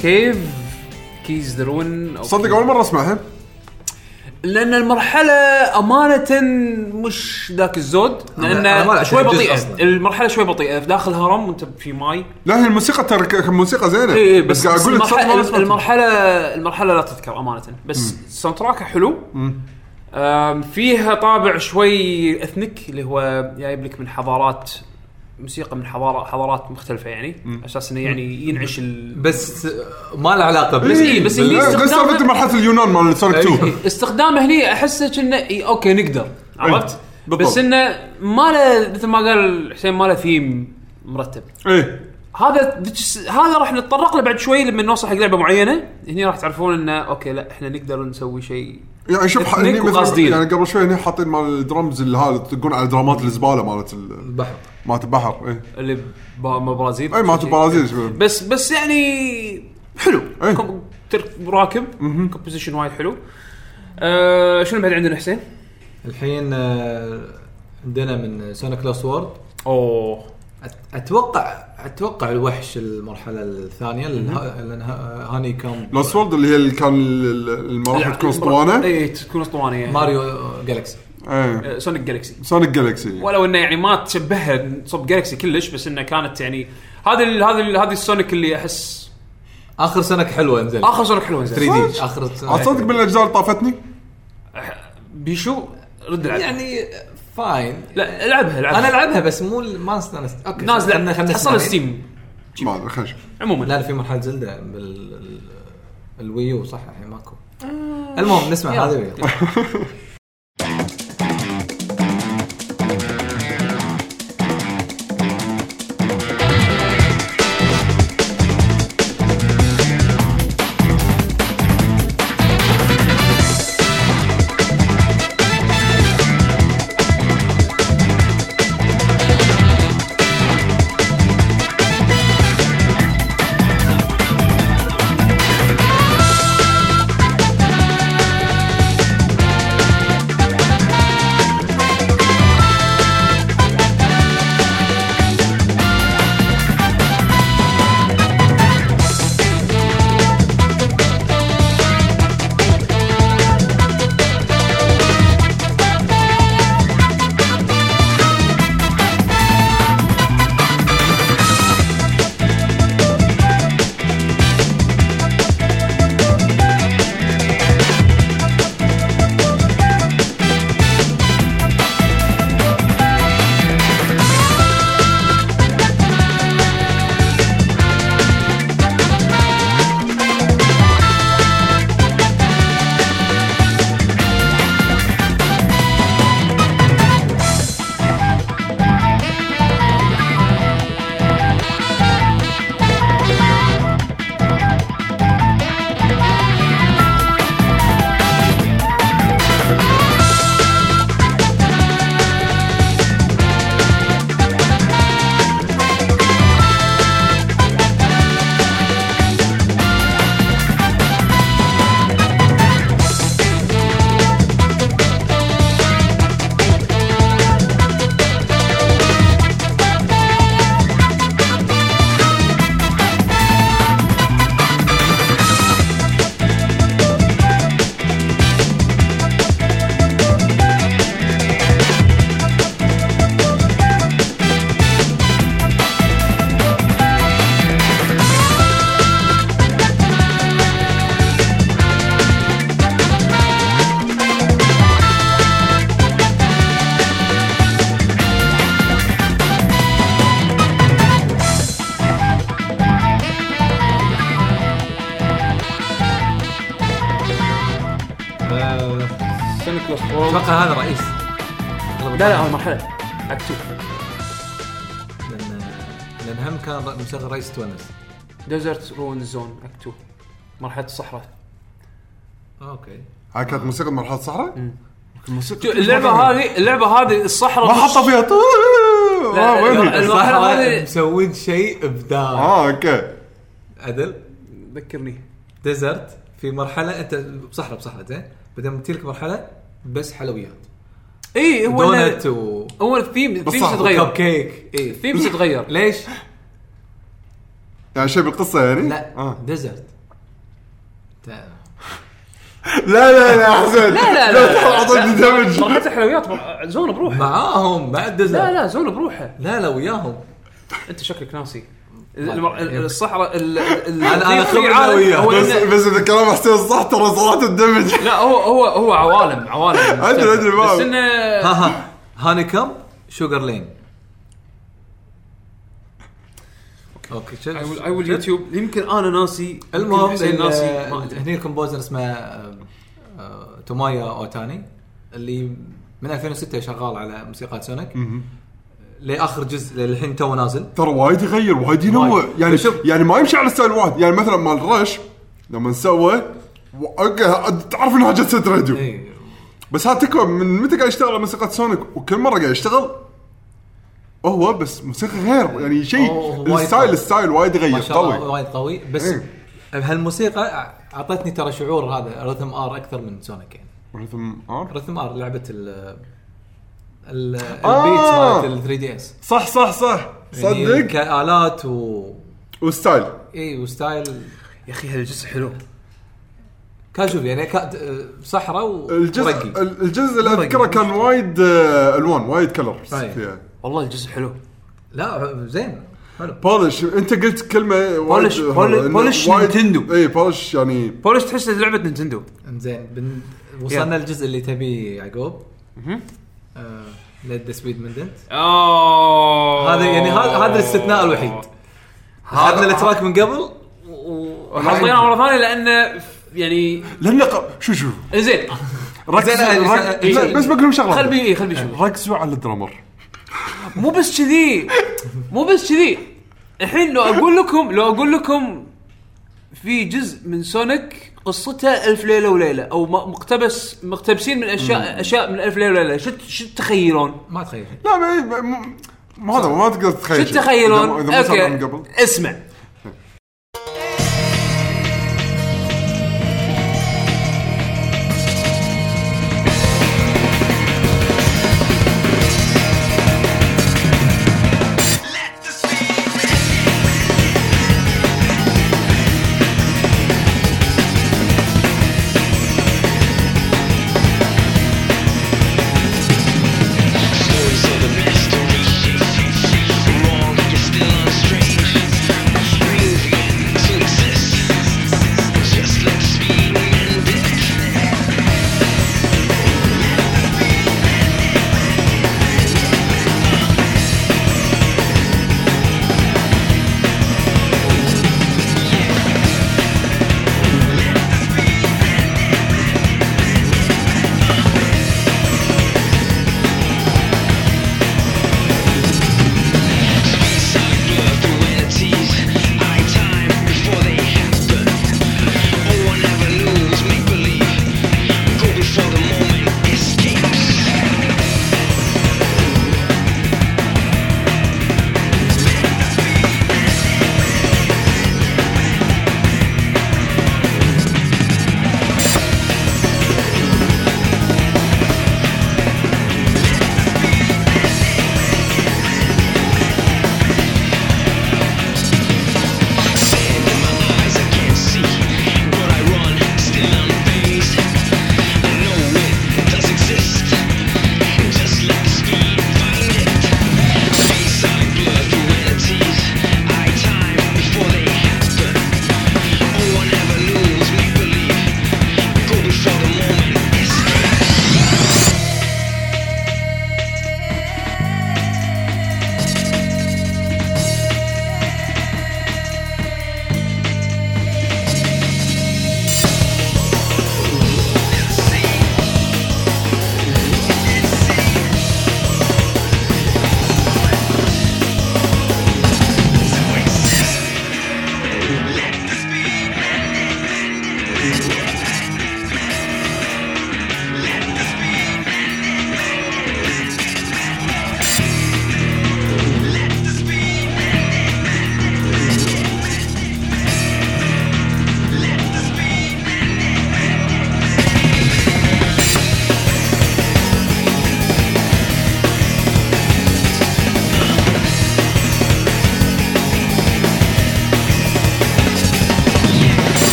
Cave Keys the Ruin صدق أول مرة أسمعها. لأن المرحلة أمانة مش ذاك الزود لأن شوي بطيئه. المرحلة شوي بطيئة. في داخل هرم وأنت في ماي. لا هي الموسيقى ترى موسيقى زينة. اي اي بس, بس أقول المرحله. المرحله المرحلة لا تذكر أمانة. بس ال soundtrack حلو. فيها طابع شوي ethnic اللي هو جايب لك من حضارات موسيقى من حضارات حضارات مختلفة يعني. أساس إنه يعني ينعش ال... بس ما له علاقة. بس إيه، بس لا، استخدامها- لسه مثل مرحله اليونان مال سونيك 2 إيه، استخدامه هني أحسه كأنه إيه، أوكي نقدر. عرفت؟ بالضبط. بس إنه ما له مثل ما قال حسين ما له ثيم مرتب. إيه. هذا هذا راح نتطرق له بعد شوي لما نوصل حق لعبة معينة. هني راح تعرفون إنه أوكي لا إحنا نقدر نسوي شيء يعني شوف هني وقاصدين. يعني قبل شوي هني حاطين مال الدرمز اللي هذا تقول على درامات الزبالة مالت ال- البحر. مالت البحر إيه. اللي ب- مال البرازيل اي مالت البرازيل شو- بس بس يعني حلو. إيه. كم- ترك راكب كومبوزيشن وايد حلو. آه شنو بعد عندنا حسين؟ الحين آه، عندنا من سونيك لاست وورد أوه. أتوقع أتوقع الوحش المرحلة الثانية لأن- لأن ه- هاني كان لوست World اللي هي اللي كان ال- ال- المراحل تكون أسطوانة؟ اي إيه، تكون اسطوانيه ماريو Galaxy. إيه. سونيك Galaxy سونيك Galaxy ولو إنه يعني ما تشبهها صوب Galaxy كلش بس إنه كانت يعني هذا هذا هذه السونيك اللي أحس آخر سونيك حلوة انزل آخر سونيك حلوة نزل. 3D. صدق؟ آخر صدق من الاجزاء اللي طافتني؟ بيشو؟ رد العب يعني fine لا العبها العبها أنا العبها بس مو ما استأنست. أوكي نازله خلنا- خلنا تحصل. Steam ما أدري خلينا نشوف. عموما. لا لا في مرحلة زلدة بال ال- الويو صح؟ الحين ماكو. المهم نسمع. هذه أتوقع هذا رئيس. لا لا هذه مرحلة. اكتو لأن لأن هم كان مشغل رئيس تونس. ديزرت رون زون اكتو مرحلة الصحراء. أوكي. هاي كانت موسيقى مرحلة الصحراء؟ الموسيقى اللعبة هذه اللعبة هذه الصحراء ما حطوا فيها. طو- لا، آه وين لا، هي؟ المرحلة صراحة هذه- مسوين شيء إبداع. آه أوكي. عدل. ذكرني. ديزرت في مرحلة انت بصحراء بصحراء زين. بعدين تجيك مرحلة بس حلويات. اي هو دونت و هو الثيم الثيم تتغير كب كيك اي الثيم تتغير ليش؟ يعني شيء بالقصة يعني؟ لا آه. ديزرت. لا لا لا حسين لا لا لا اعطيني دمج. مرحله الحلويات زون بروحه. معاهم بعد ديزرت. لا لا زون بروحه. لا لا وياهم. أنت شكلك ناسي. الصحراء عالم. وياه. هو بس إذا كلام حسين صح ترى صراحة الدمج. لا هو هو هو عوالم عوالم. أدري، ما- بس انه ها ها. هانيكم شوجر لين. أوكي. اي ويل يوتيوب يمكن أنا ناسي المهم ناسي. ما أدري. هني الكومبوزر اسمه آه، تومايا أوتاني اللي من 2006 شغال على موسيقى Sonic. لآخر جزء للحين تو نازل. ترى وايد يغير وايد ينوع. يعني شوف. يعني ما يمشي على style واحد. يعني مثلا مال Rush لما سوى تعرف انها Jet Set Radio. اي بس هذا تكفى من متى قاعد يشتغل على موسيقى Sonic؟ وكل مرة قاعد يشتغل هو بس موسيقى غير. يعني شيء ال style. الستايل وايد يغير قوي وايد قوي. بس إيه. هالموسيقى أعطتني ترى شعور هذا Rhythm R أكثر من Sonic يعني. Rhythm R؟ Rhythm R لعبة ال ال آه. ال beats مالت ال 3DS صح صح صح. يعني صدق؟ كآلات و و style. اي و style. يا أخي هالجزء حلو. كان شوف يعني كا- صحراء و- الجزء الجزء اللي أذكره كان وايد آه، ألوان وايد colors. فيها والله الجزء حلو. لا زين. حلو. polish أنت قلت كلمة وايد- polish- polish Nintendo. اي polish يعني polish تحس لعبة Nintendo إنزين بن... وصلنا الجزء اللي تبيه يعقوب. آه... Let the Speed Mend It أوه. هذا يعني هذا هذا الاستثناء الوحيد. اخذنا ال track من قبل. حطيناه مرة ثانية لأنه يعني لأن شو شو؟ زين ركزوا زين، رك- لا، إيه. بس بقول لهم شغلة. خل بي خل بيشوف ركزوا على ال drummer. مو بس كذي. مو بس كذي. الحين لو أقول لكم لو أقول لكم في جزء من سونيك قصته ألف ليلة وليلة أو م- مقتبس مقتبسين من اشياء أشياء من ألف ليلة وليلة شو شو تتخيلون؟ ما تخيل لا ما ما- هذا ما تقدر شو تتخيل شيء. تتخيلون؟ من قبل اسمع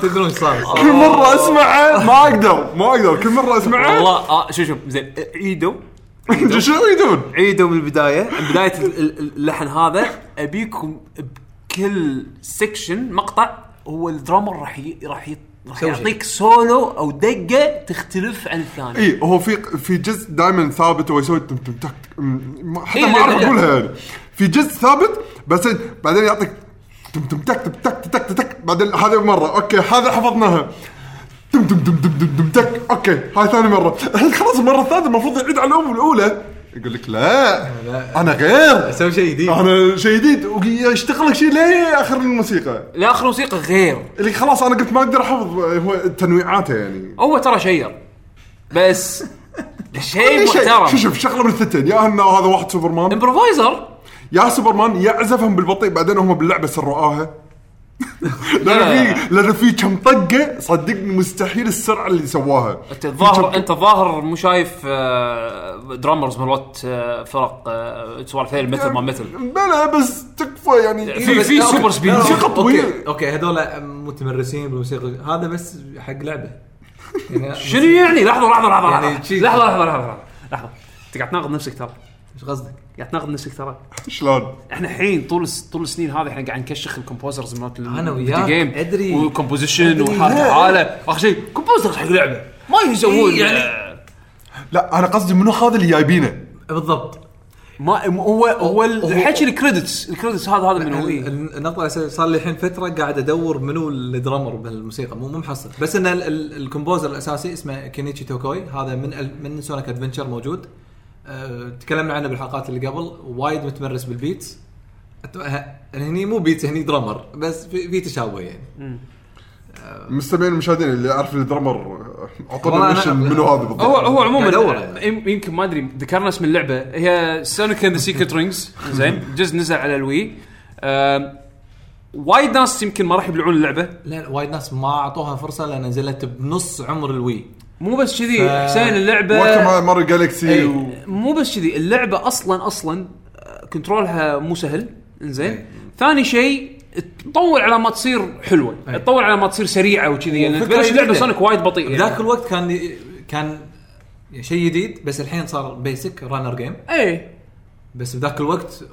تدرون إيش صار. كل مرة أسمعه ما أقدر ما أقدر. كل مرة أسمعه. والله آه شوف شوف زين عيدوا. شو يريدون؟ عيدوا من البداية. من بداية ال- ال- اللحن هذا أبيكم بكل section مقطع هو ال drummer راح ي... راح ي... راح سوي يعطيك سولو أو دقة تختلف عن الثاني. اي هو في في جزء دائما ثابت هو يسوي تم تم تك م- ما- حتى إيه، ما أعرف لا- أقولها يعني. في جزء ثابت بس بعدين يعطيك تم تم تك تم تك تك تك تك. بعدين هذه مرة. okay هذا حفظناها. تم تم تم تم تم تك. okay هاي ثاني مرة. الحين خلاص المرة الثالثه المفروض يعيد على الام الأولى. يقول لك لا أنا غير. أسوي شيء جديد. أنا شيء جديد. ويشتغل لك شيء ليه اخر الموسيقى. لآخر موسيقى غير. اللي خلاص أنا قلت ما أقدر أحفظ هو تنويعاته يعني. هو ترى شير. بس شيء محترم. شوف شغلة من الثنتين. يا انه هذا واحد سوبرمان. improviser يا سوبرمان يعزفهم بالبطيء بعدين هم باللعبة سرعوها لا. لأن في لأن في كم طقة صدقني مستحيل السرعة اللي سواها. أنت الظاهر أنت الظاهر مو شايف آه، drummers مالت آه، فرق آه، سوالف مثل ما مثل. بلا بس تكفى يعني. في في. super speed. موسيقى okay، طويلة. okay هذول متمرسين بالموسيقى. هذا بس حق لعبة. يعني شنو يعني؟ لحظة لحظة لحظة يعني لحظة لحظة لحظة لحظة. أنت قاعد تناقض نفسك ترى. إيش قصدك؟ قاعد تناقض نفسك ترى شلون؟ إحنا الحين طول طول السنين هذه إحنا قاعد نكشخ ال composers مالت أنا الفيديو وياك، game أدري. و composition. وحاله حاله آخر شيء composers حق لعبة. ما يسوون إيه، يعني- لا أنا قصدي منو هذا اللي جايبينه؟ بالضبط. ما هو هو هو- الحكي ال credits. ال credits هذا هذا منو ال- إيه. ال- النقطة الأساسية صار لي الحين فترة قاعد أدور منو ال drummer بهالموسيقى مو مو محصل. بس إن ال- ال- ال composer الأساسي اسمه Kenichi Tokoi. هذا من من Sonic Adventure موجود. أه تكلمنا عنه بالحلقات اللي قبل. وايد متمرس ه- هني مو beats هني drummer. بس في, في تشابه يعني. مستمعين المشاهدين اللي يعرف ال drummer أعطونا والله أنا- ميشن منو هذا بالضبط. هو هو عموما يمكن ما أدري ذكرنا اسم اللعبة. هي Sonic and the Secret Rings زين جزء نزل على ال Wii. وايد ناس يمكن ما راح يبلعون اللعبة. لا وايد ناس ما أعطوها فرصة لأن نزلت بنص عمر ال Wii. مو بس كذي ف- حسين اللعبة وقت ما Mario Galaxy و... مو بس كذي اللعبة أصلا أصلا آه، control ها مو سهل إنزين. ثاني شيء تطول على ما تصير حلوة. تطول على ما تصير سريعة وكذي يعني تبلش لعبه. Sonic وايد بطيء بذاك يعني. الوقت كان كان شيء جديد بس الحين صار basic runner game إيه بس بذاك الوقت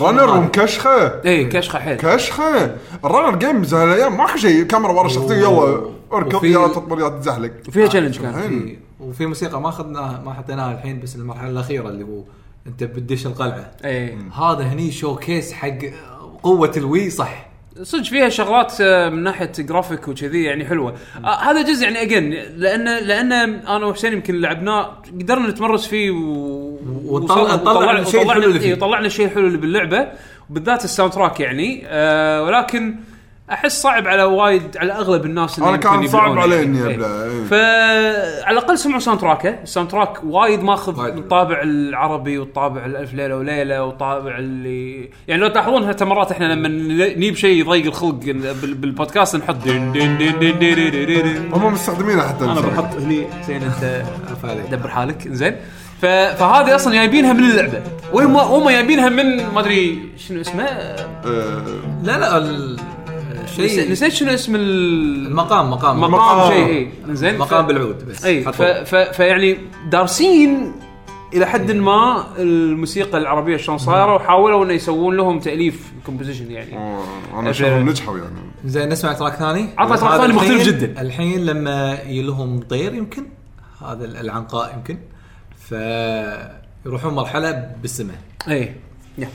runner ومكشخة؟ إيه كشخة حيل. كشخة؟ ال runner games هالايام ماكو شيء. كاميرا ورا الشخصيه يلا اركض وفي- يا تطبر يا تزحلق. وفيها challenge كان في- وفي موسيقى ما اخذناها ما حطيناها الحين بس المرحلة الأخيرة اللي هو أنت بتدش القلعة. إيه. هذا هني showcase حق قوة ال Wii صح؟ صدق فيها شغلات آه، من ناحية جرافيك وكذي يعني حلوة. آه هذا جزء يعني again لأن لأن أنا وحسين يمكن لعبناه قدرنا نتمرس فيه و... وطلع طلع شيء حلو اللي فيه إيه، طلعنا شيء حلو اللي باللعبة بالذات ال soundtrack يعني. آه ولكن أحس صعب على وايد على أغلب الناس اللي أنا كان صعب علي اني يعني. إيه. إيه. فعلى الأقل سمعوا soundtrack ه. ال soundtrack وايد ماخذ الطابع العربي والطابع الألف ليلة وليلة وطابع اللي يعني لو تلاحظون حتى مرات إحنا لما نجيب شيء يضيق الخلق بالبودكاست نحط دين دين دين دين دين دين دين هم مستخدمينه حتى أنا بحط هني زين أنت دبر حالك. زين فهذه أصلا جايبينها من اللعبة. وهم هم جايبينها من ما أدري شنو اسمه؟ آه، لا لا ال- نسيت شيء. نسيت شنو اسم ال- المقام مقام. مقام مقام. شيء اي زين. مقام بالعود بس اي ف- حطوه. ف- فيعني دارسين إلى حد ما الموسيقى العربية شلون صايرة وحاولوا إنه يسوون لهم تأليف composition يعني. آه، أنا اشوفهم نجحوا يعني. زين نسمع track ثاني. عطنا track هذا ثاني مختلف الحين- جداً. الحين لما يلهم طير يمكن؟ هذا العنقاء يمكن؟ فيروحون مرحلة بالسماء اي يا.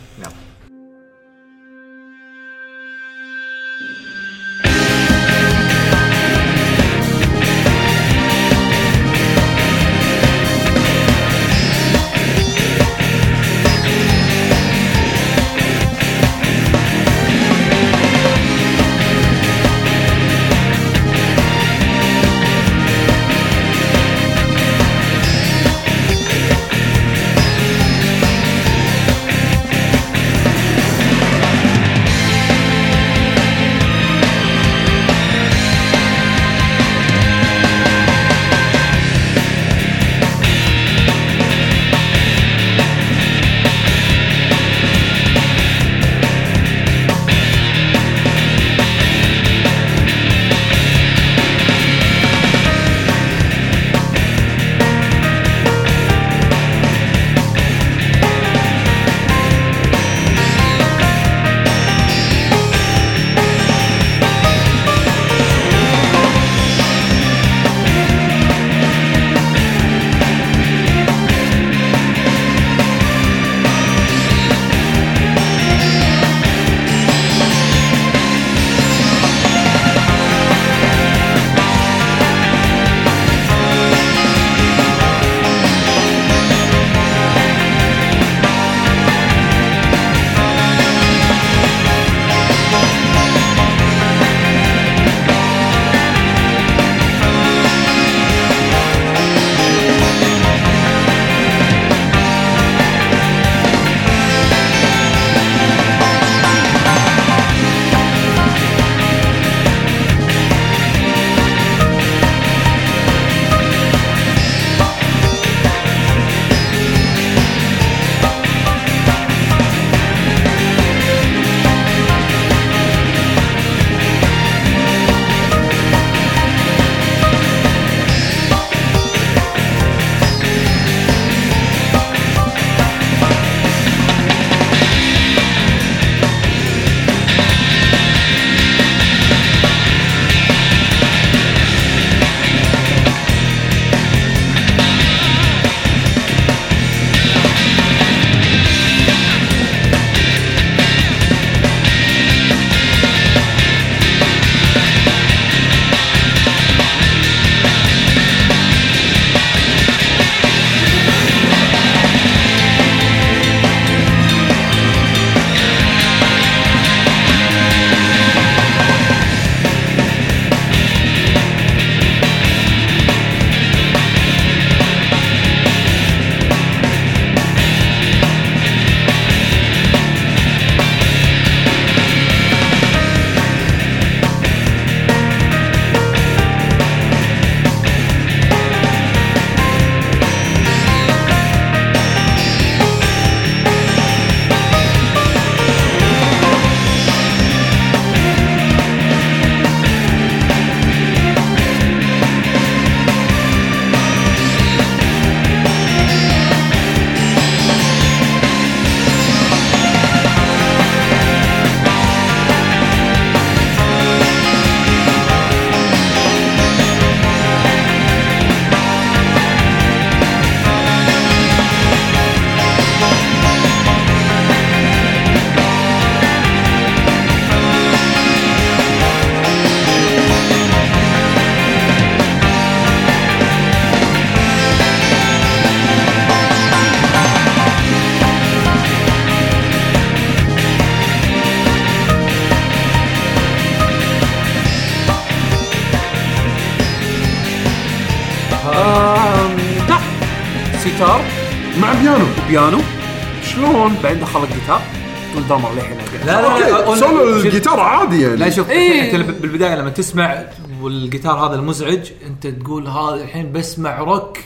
عادي يعني. لا شوف إيه. انت بالبداية لما تسمع والجيتار هذا المزعج أنت تقول هذا الحين بسمع rock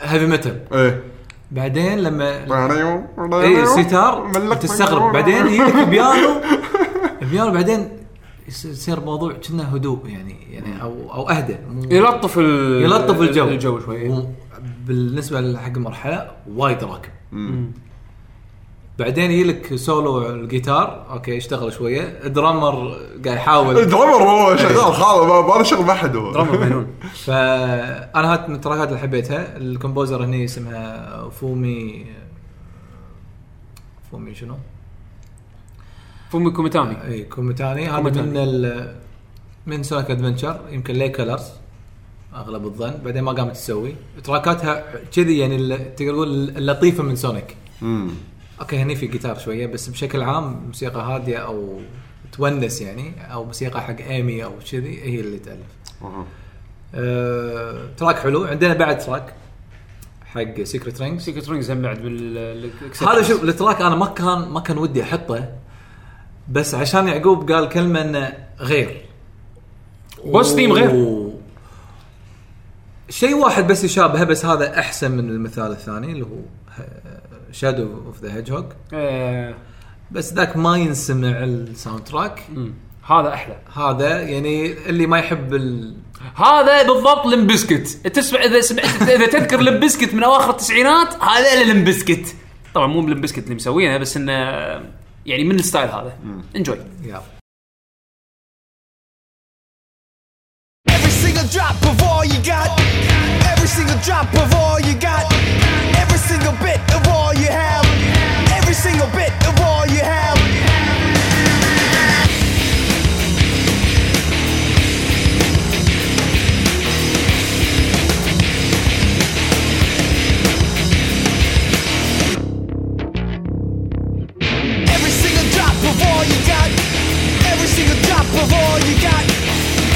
heavy metal إيه. بعدين لما اي ال start تستغرب. بعدين يجي لك البيانو البيانو بعدين يص- يصير موضوع كنا هدوء يعني يعني أو أو أهدى. يلطف ال... يلطف الجو. الجو شوي. بالنسبة حق المرحله وايد راكب. بعدين يجي لك سولو الجيتار. أوكي يشتغل شوية. ال drummer قاعد يحاول. drummer هو شغال خالص ما له شغل ما حد هو. drummer مجنون. فانا هات من ال trackات اللي حبيتها. ال composer هني اسمها فومي فومي شنو؟ فومي كوميتامي إي كوميتاني. هذا كوميتاني. من ال من Sonic Adventure يمكن ليه Colors أغلب الظن. بعدين ما قامت تسوي. trackاتها كذي يعني تقدر تقول اللطيفة من Sonic مم. أوكي هني في جيتار شوية بس بشكل عام موسيقى هادية أو تونس يعني أو موسيقى حق ايمي أو كذي هي اللي تألف. أه track حلو. عندنا بعد track حق Secret Rings Secret Rings هم بعد بال هذا شوف ال track أنا ما كان ما كان ودي أحطه بس عشان يعقوب قال كلمة إنه غير. boss theme غير. شيء واحد بس يشابهه بس هذا أحسن من المثال الثاني اللي هو Shadow of the Hedgehog بس ذاك ما ينسمع ال soundtrack. هذا أحلى. هذا يعني اللي ما يحب ال... هذا بالضبط Limp Bizkit. تسمع إذا سمعت إذا تذكر Limp Bizkit من أواخر التسعينات هذا Limp Bizkit. طبعا مو Limp Bizkit اللي مسوينه بس إنه يعني من الستايل هذا. انجوي Every single drop of all you got. Every single drop of all you got. Every single bit of all you have. Every single drop of all you have Every single drop before you got, every single drop of all you got,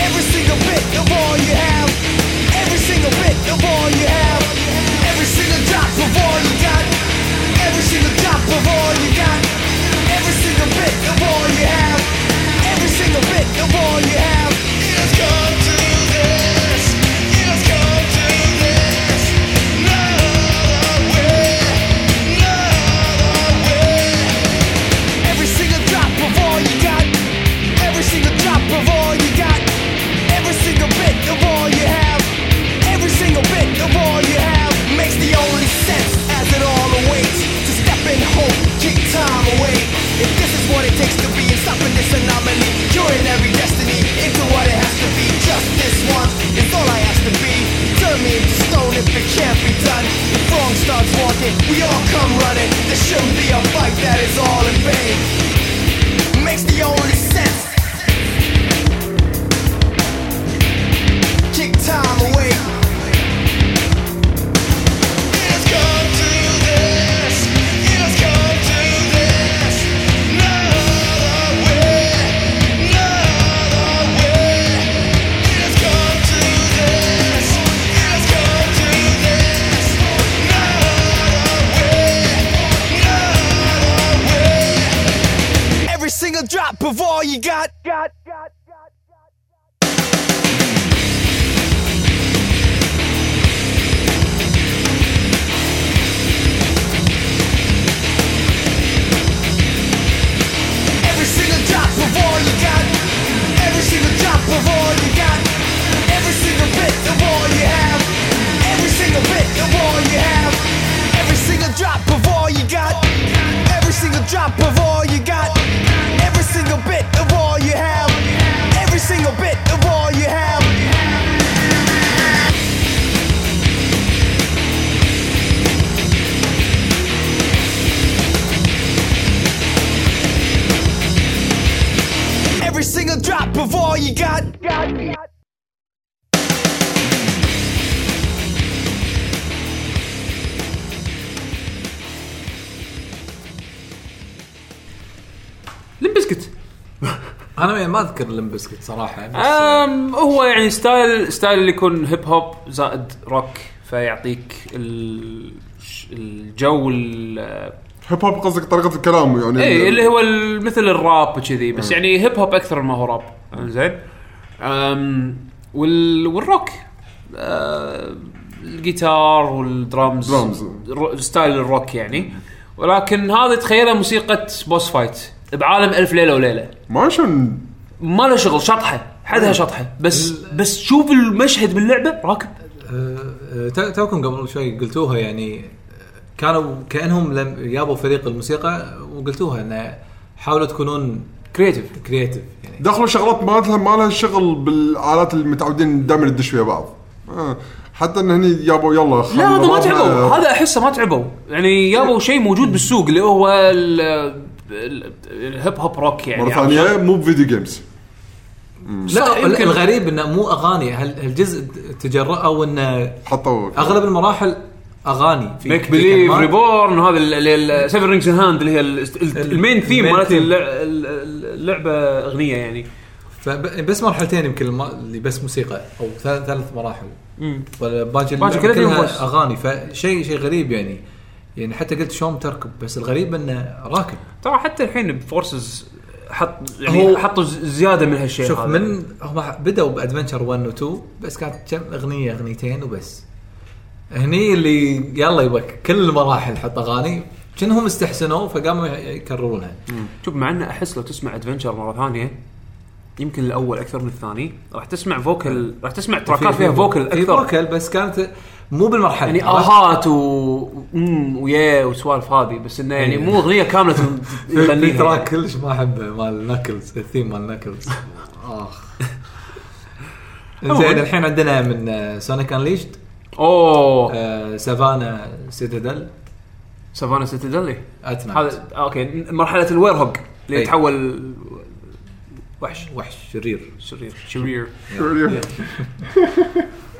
every single bit of all you have. Every single drop of all you got. Of all you got. Every single drop of all you got. Every single bit of all you have. Walking, we all come running. There shouldn't be a fight that is all in vain of all you got, got. Every single drop of all you got. Every single drop of all you got. Every single bit of all you have. Every single bit of all you have. Every single drop of all you got. Every single drop of all you got single bit of all you have. Every single bit of all you have. Every single drop of all you got. got. أنا يعني ما أذكر Limp Bizkit صراحة بس أم هو يعني style style اللي يكون hip hop زائد روك فيعطيك ال- الجو ال- hip hop قصدك طريقة الكلام يعني اي إيه، اللي هو ال- مثل الراب وكذي بس يعني hip hop أكثر ما هو راب زين؟ أم، وال والروك أه، الجيتار وال drums drums. style ال rock يعني. ولكن هذه تخيلها موسيقى boss fight بعالم ألف ليلة وليلة. ما شلون ما له شغل شطحة. حدها شطحة. بس بس شوف المشهد باللعبة راكب. آه، تو- توكم قبل شوي قلتوها يعني كانوا كأنهم لم يابوا فريق الموسيقى وقلتوها إنه حاولوا تكونون creative creative يعني. دخلوا شغلات ما لها ما لها شغل بالآلات اللي متعودين دائما ندش ويا بعض. آه. حتى إن هني يابوا يلا لا هذا ما تعبوا. هذا أحسه ما تعبوا. يعني جابوا شيء موجود بالسوق اللي هو ال- ال hip hop rock يعني مرة ثانية مو ب video games لا يمكن- الغريب إنه مو أغاني. هل- هالجزء تجرأوا إنه حطوا أغلب المراحل أغاني في make believe. reborn وهذا Seven Rings in Hand اللي هي ال- ال- ال main theme مالت اللعبه أغنية يعني. فب- بس مرحلتين يمكن اللي بس موسيقى أو ثلاث مراحل. ولا باقي كلها. أغاني. فشيء شيء غريب يعني. يعني حتى قلت شلون تركب بس الغريب إنه راكب. ترى حتى الحين بفورسز حط يعني هو- حطوا زيادة من هالشيء شوف هذا. من هم بدأوا بأدفنشر 1 و 2 بس كانت كم أغنية أغنيتين وبس. هني اللي يلا يبا كل المراحل حط أغاني كأنهم استحسنوا فقاموا يكررونها. شوف مع انه أحس لو تسمع Adventure مرة ثانية يمكن الأول أكثر من الثاني راح تسمع vocal راح تسمع trackات فيها vocal في أكثر vocal بس كانت مو بالمرحلة يعني؟ آهات و امم ويا وسوالف هذه بس إنه يعني إيه. مو أغنية كاملة في track. كلش ما احبه مال Knuckles ال theme مال Knuckles آخ. زين الحين عندنا من Sonic Unleashed أوه. Savannah Citadel سافانا سيتادلي اتنا هذا أوكي مرحلة الوير هوج اللي أي. يتحول وحش. وحش شرير. شرير. شرير. شوف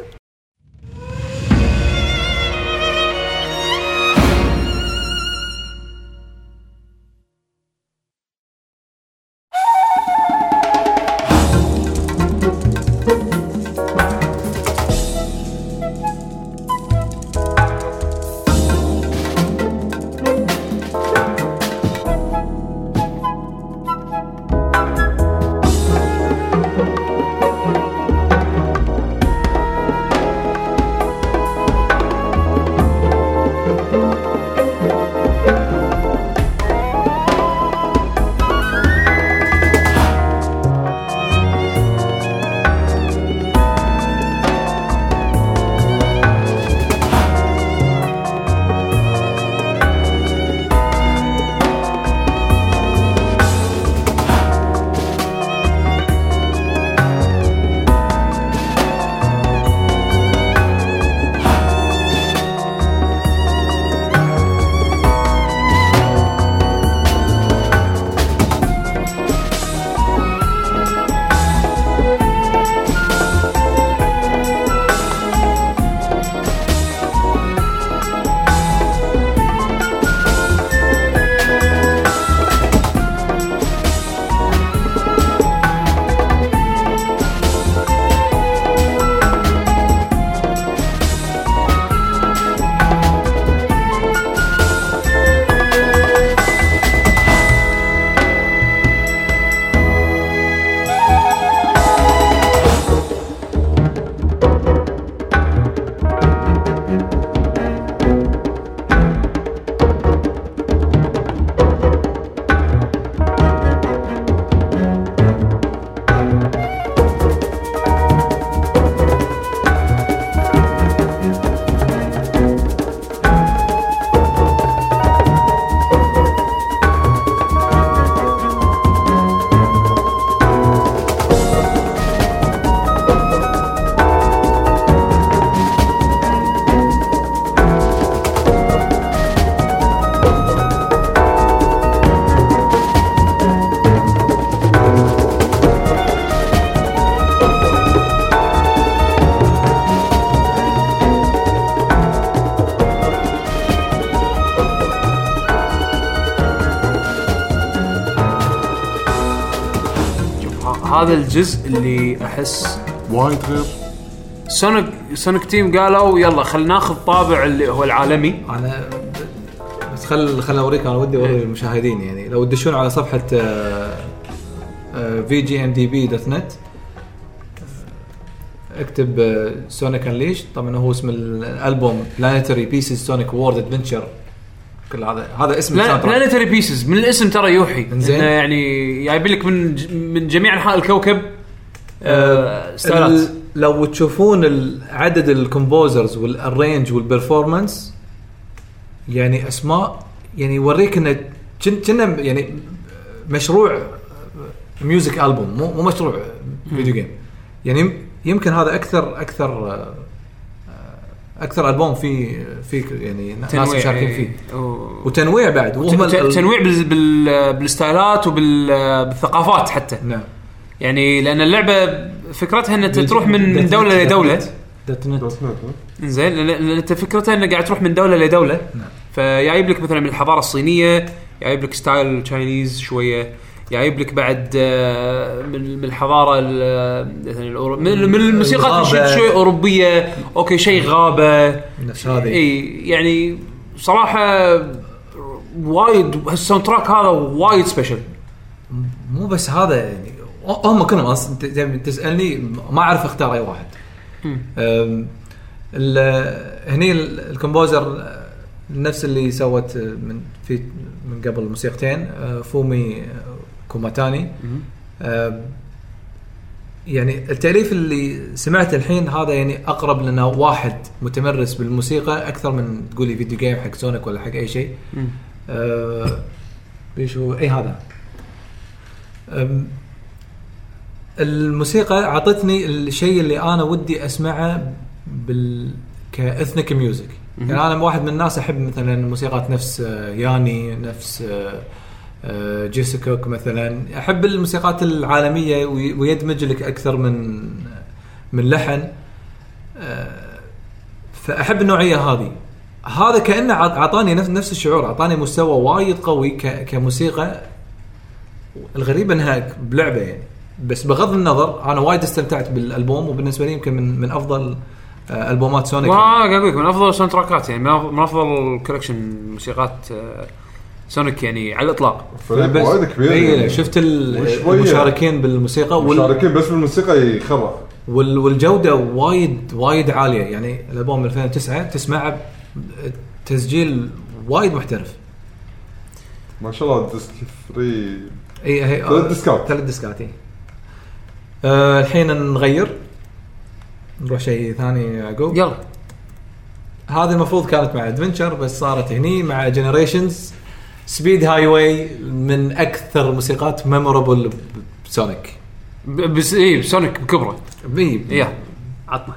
هذا الجزء اللي أحس وايد غير. Sonic Sonic Team قالوا يلا خلينا ناخذ طابع اللي هو العالمي. أنا بس خل خل أوريك أنا ودي أوري المشاهدين يعني. لو تدشون على صفحة في جي ام دي بي دوت نت اكتب Sonic Unleashed طبعا هو اسم الألبوم Planetary Pieces Sonic World Adventure كل هذا هذا اسم. Planetary Pieces من الاسم ترى يوحي. إنه يعني جايب لك من من جميع أنحاء الكوكب آه styleات ال- لو تشوفون عدد ال composers وال arrange وال performance يعني أسماء يعني يوريك إنه كن- كنا يعني مشروع music album مو مو مشروع video game يعني يم- يمكن هذا أكثر أكثر آه، أكثر ألبوم فيه فيه يعني ناس مشاركين إيه. فيه وتنويع بعد وهم تنويع بال- بال- بال styleات وبالثقافات حتى. نعم. يعني لأن اللعبة فكرتها ان انت تروح من من دولة لدولة. dot net ها؟ زين لأن أنت فكرتها انه قاعد تروح من دولة لدولة. نعم. فجايب لك مثلا من الحضارة الصينية جايب لك style Chinese شوية جايب لك بعد آه، من من الحضارة ال- مثلا الأورو- من الموسيقى شوي أوروبية. أوكي شيء غابة. نفس هذه. إي يعني صراحة وايد ال soundtrack هذا وايد special مو بس هذا يعني هم كلهم أصلا تسألني ما أعرف أختار أي واحد. هني ال- ال composer نفس اللي سوت من في من قبل موسيقتين أه، فومي أه، كوماتاني. يعني التأليف اللي سمعته الحين هذا يعني أقرب لنا واحد متمرس بالموسيقى أكثر من تقولي video game حق سونيك ولا حق أي شيء. بيشو اي هذا؟ الموسيقى أعطتني الشيء اللي أنا ودي أسمعه بال ك ethnic music يعني أنا واحد من الناس أحب مثلا موسيقات نفس آه، ياني نفس آه، آه، جيسيكوك مثلا. أحب الموسيقات العالمية وي- ويدمج لك أكثر من من لحن. آه، فأحب النوعية هذه. هذا كأنه عط- اعطاني نفس نفس الشعور اعطاني مستوى وايد قوي ك- كموسيقى. الغريب إنها بلعبة يعني. بس بغض النظر أنا وايد استمتعت بالألبوم وبالنسبة لي يمكن من من أفضل آه، ألبومات سونيك ما قاعد أقول لك من أفضل ال soundtrack ات يعني من أفضل collection موسيقات آه، سونيك يعني على الإطلاق. فريق وايد كبير اي يعني. شفت. المشاركين بالموسيقى وال مشاركين بس بالموسيقى يخرع وال والجودة وايد وايد عالية. يعني الألبوم من 2009 تسمعه تسجيل وايد محترف. ما شاء الله disc three إي هي ثلاث ديسكات. ثلاث ديسكات إي. آه الحين نغير. نروح شيء ثاني يعقوب يلا. هذه المفروض كانت مع Adventure بس صارت هني مع Generations Speed Highway من أكثر موسيقات memorable بسونيك بس إي سونيك بكبره. إي عطنا.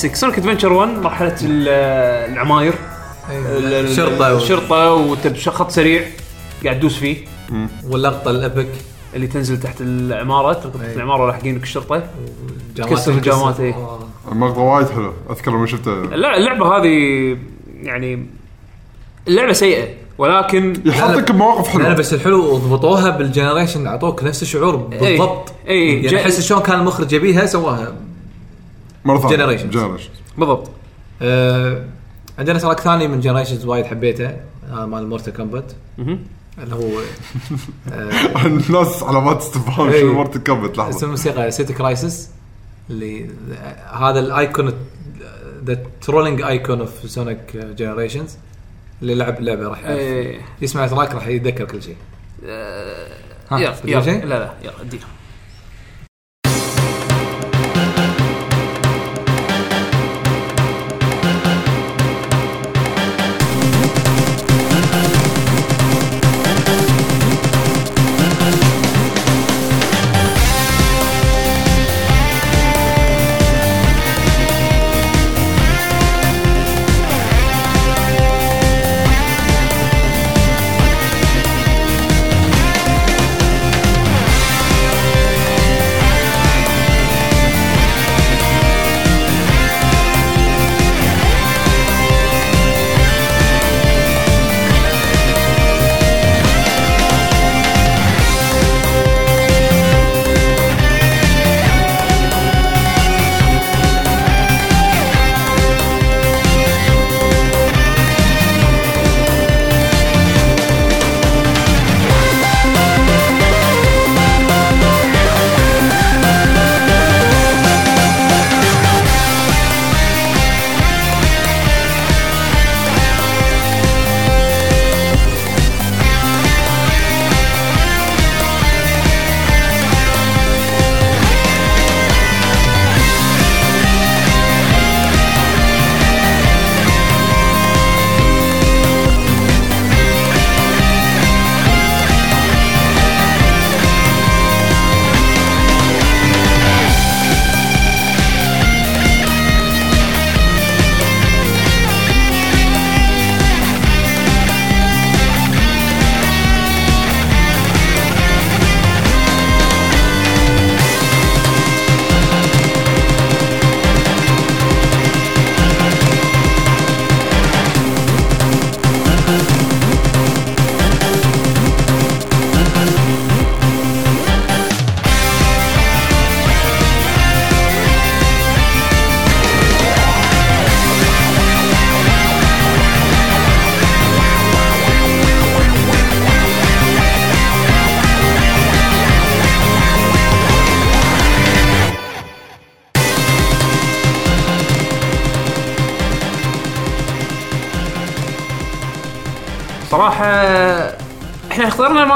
classic Sonic Adventure 1 مرحله ال- العماير. ال- ال- الشرطه الشرطه بخط سريع قاعد تدوس فيه. واللقطة ال epic. اللي تنزل تحت العمارة تركض أي. تحت العماره لاحقينك الشرطة. تكسر الجامات، إيه. آه. المقطع وايد حلو. أذكر لما شفته. لا اللعبة هذه يعني اللعبه سيئة ولكن يحطك بمواقف لا لا حلوة بس الحلو ضبطوها بال Generation أعطوك نفس الشعور بالضبط. اي اي يعني أحس شلون كان المخرج يبيها سواها. مرة ثانية Generations. جنريشن بالضبط آه عندنا track ثاني من Generations وايد حبيته هذا مال Mortal Kombat اللي هو آه الناس علامات استفهام إيه. شنو Mortal Kombat اسم لحظة الموسيقى City Crisis اللي هذا ال icon the trolling icon of Sonic Generations اللي لعب اللعبه راح. إيه. يسمع ال track راح يتذكر كل شيء ها، يلا يلا؟ لا لا يلا اديها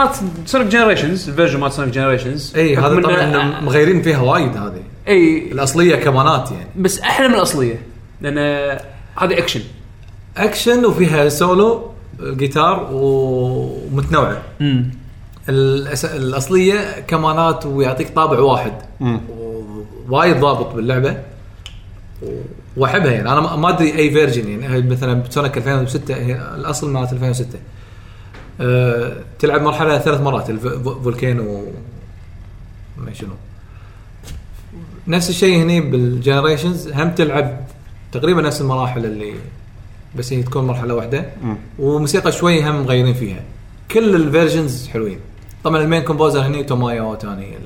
مالت Sonic Generations ال version مالت Sonic Generations إي هذا طبعا إنه مغيرين فيها وايد هذه. إي. الأصلية كمانات يعني. بس أحلى من الأصلية لأن هذه اكشن اكشن وفيها solo guitar ومتنوعة. الأس... الأصلية كمانات ويعطيك طابع واحد. وايد ضابط باللعبة. وأحبها يعني. أنا ما- ما أدري أي version يعني. مثلا بسونيك 2006 هي الأصل مالت 2006 أه تلعب مرحلة ثلاث مرات ال volcano ما شنو. نفس الشيء هني بال Generations هم تلعب تقريبا نفس المراحل اللي بس هي تكون مرحلة واحدة. وموسيقى شوي هم مغيرين فيها. كل ال versions حلوين. طبعا ال main composer هني تومويا أوتاني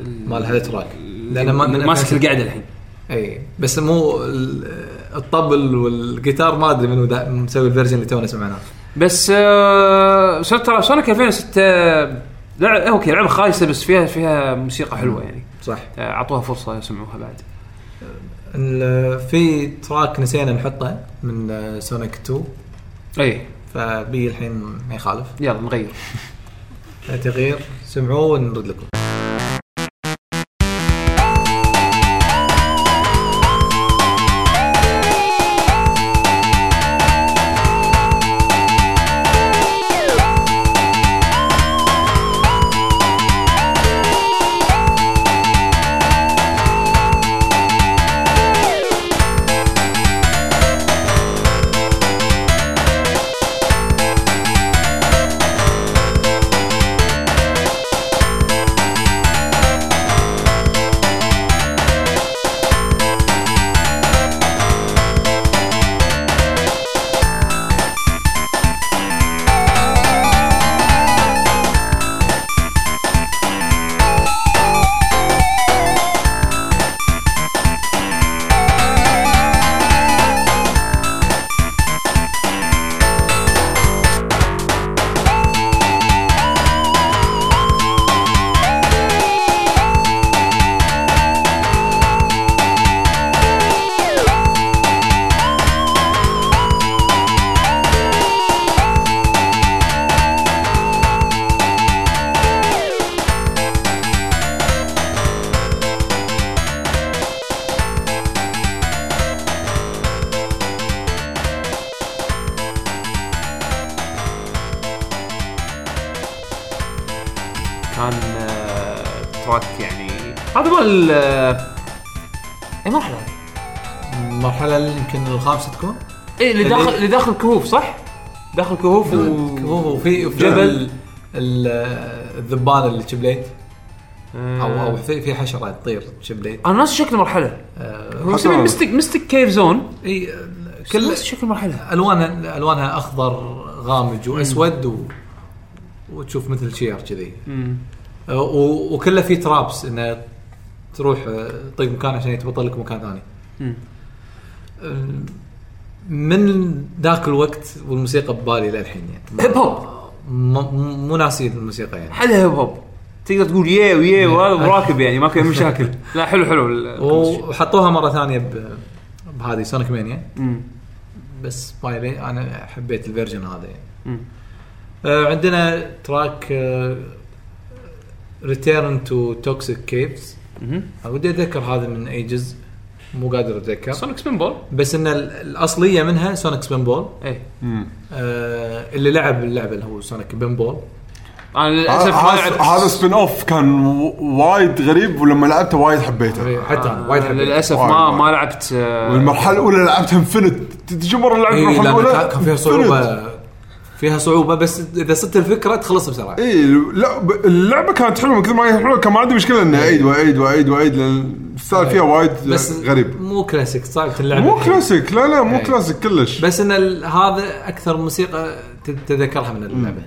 ال- مال هذا track لأنه ماسك 2006. القعده الحين. إي بس مو ال- الطبل والجيتار ما أدري منو مسوي ال version اللي تونا سمعناه بس آه ترى سونيك 2006 لعبه أوكي لعبة خايسة بس فيها فيها موسيقى حلوة يعني. صح. آه، أعطوها فرصة يسمعوها بعد. في track نسينا نحطه من آه، سونيك 2 اي فبي الحين ما يخالف. يلا نغير. تغيير سمعوه ونرد لكم. الخامسه تكون اي اللي داخل اللي داخل كهوف صح؟ داخل كهوف و... هو في وفي جبل. ال- ال- الذبان اللي شبليت أو أو في في حشره تطير شبليت أنا ناسي شكل المرحلة. آه، هو اسمه Mystic Mystic Cave Zone إي كل شكل المرحلة. الوانها ألوانها أخضر غامج وأسود و... وتشوف مثل شير كذي. آه، و... وكله في traps إنه تروح آه، تطيق مكان عشان يتبطل لك مكان ثاني. آه، من ذاك الوقت والموسيقى ببالي للحين يعني. hip hop مو ناسي الموسيقى يعني. حدا hip hop تقدر تقول يه ويه وهذا براكب يعني ماكو أي مشاكل. لا حلو حلو. وحطوها مرة ثانية ب... بهذه Sonic Mania. بس باي لي أنا حبيت ال version هذا يعني. آه عندنا track Return to Toxic Caves. ودي أتذكر هذا من اي جزء مو قادر أتذكر. Sonic Spinball بس إن ال- الأصلية منها Sonic Spinball اي آه اللي لعب اللعبه اللي هو Sonic Spinball أنا للأسف ما هذا لعبت. هذا spin-off كان وايد غريب ولما لعبته وايد حبيته. حتى أنا وايد آه، حبيت للاسف ما. ما لعبت آه، والمرحلة الأولى لعبتها infinity مرة لعبت اي المرحلة لأن الأولى؟ كان فيها صعوبة. فيها صعوبة بس إذا صدت الفكرة تخلص بسرعة. إي لا ب- اللعبة كانت حلوة مثل ما هي حلوة. كان ما عندي مشكلة إني أعيد وأعيد وأعيد وأعيد لأن ال style فيها وايد بس غريب. مو كلاسيك صعب اللعبة مو كلاسيك لا لا مو إيه. كلاسيك كلش. بس إن ال- هذا أكثر موسيقى ت- تتذكرها من اللعبة.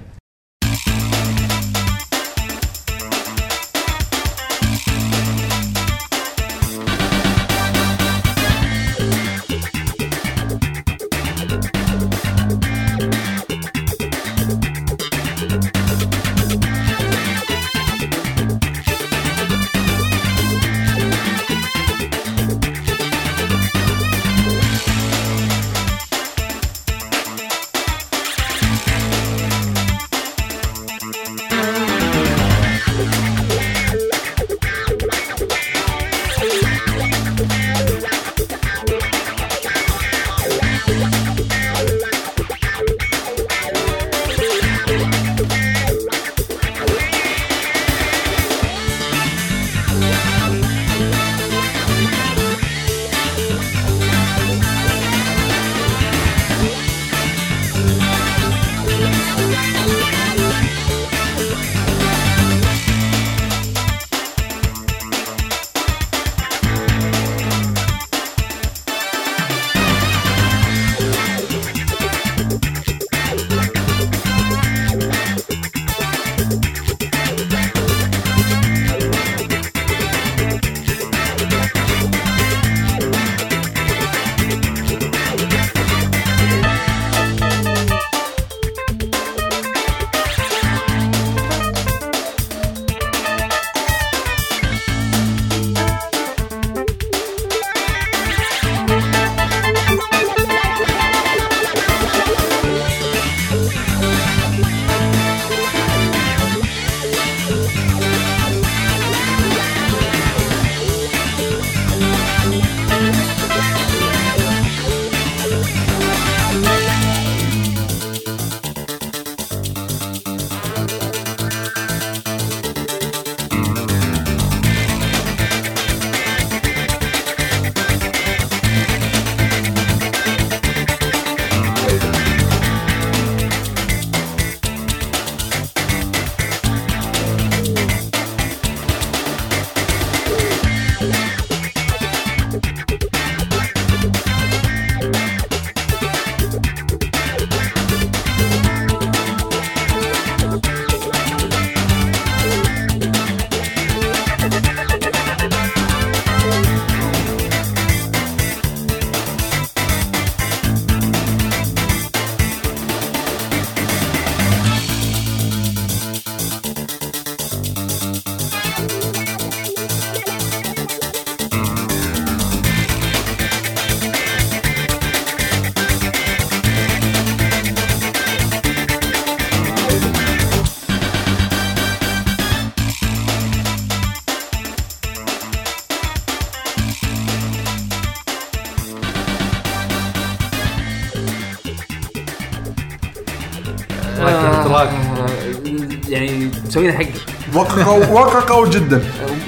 مسوينها حقي واقع واقع قوي جدا.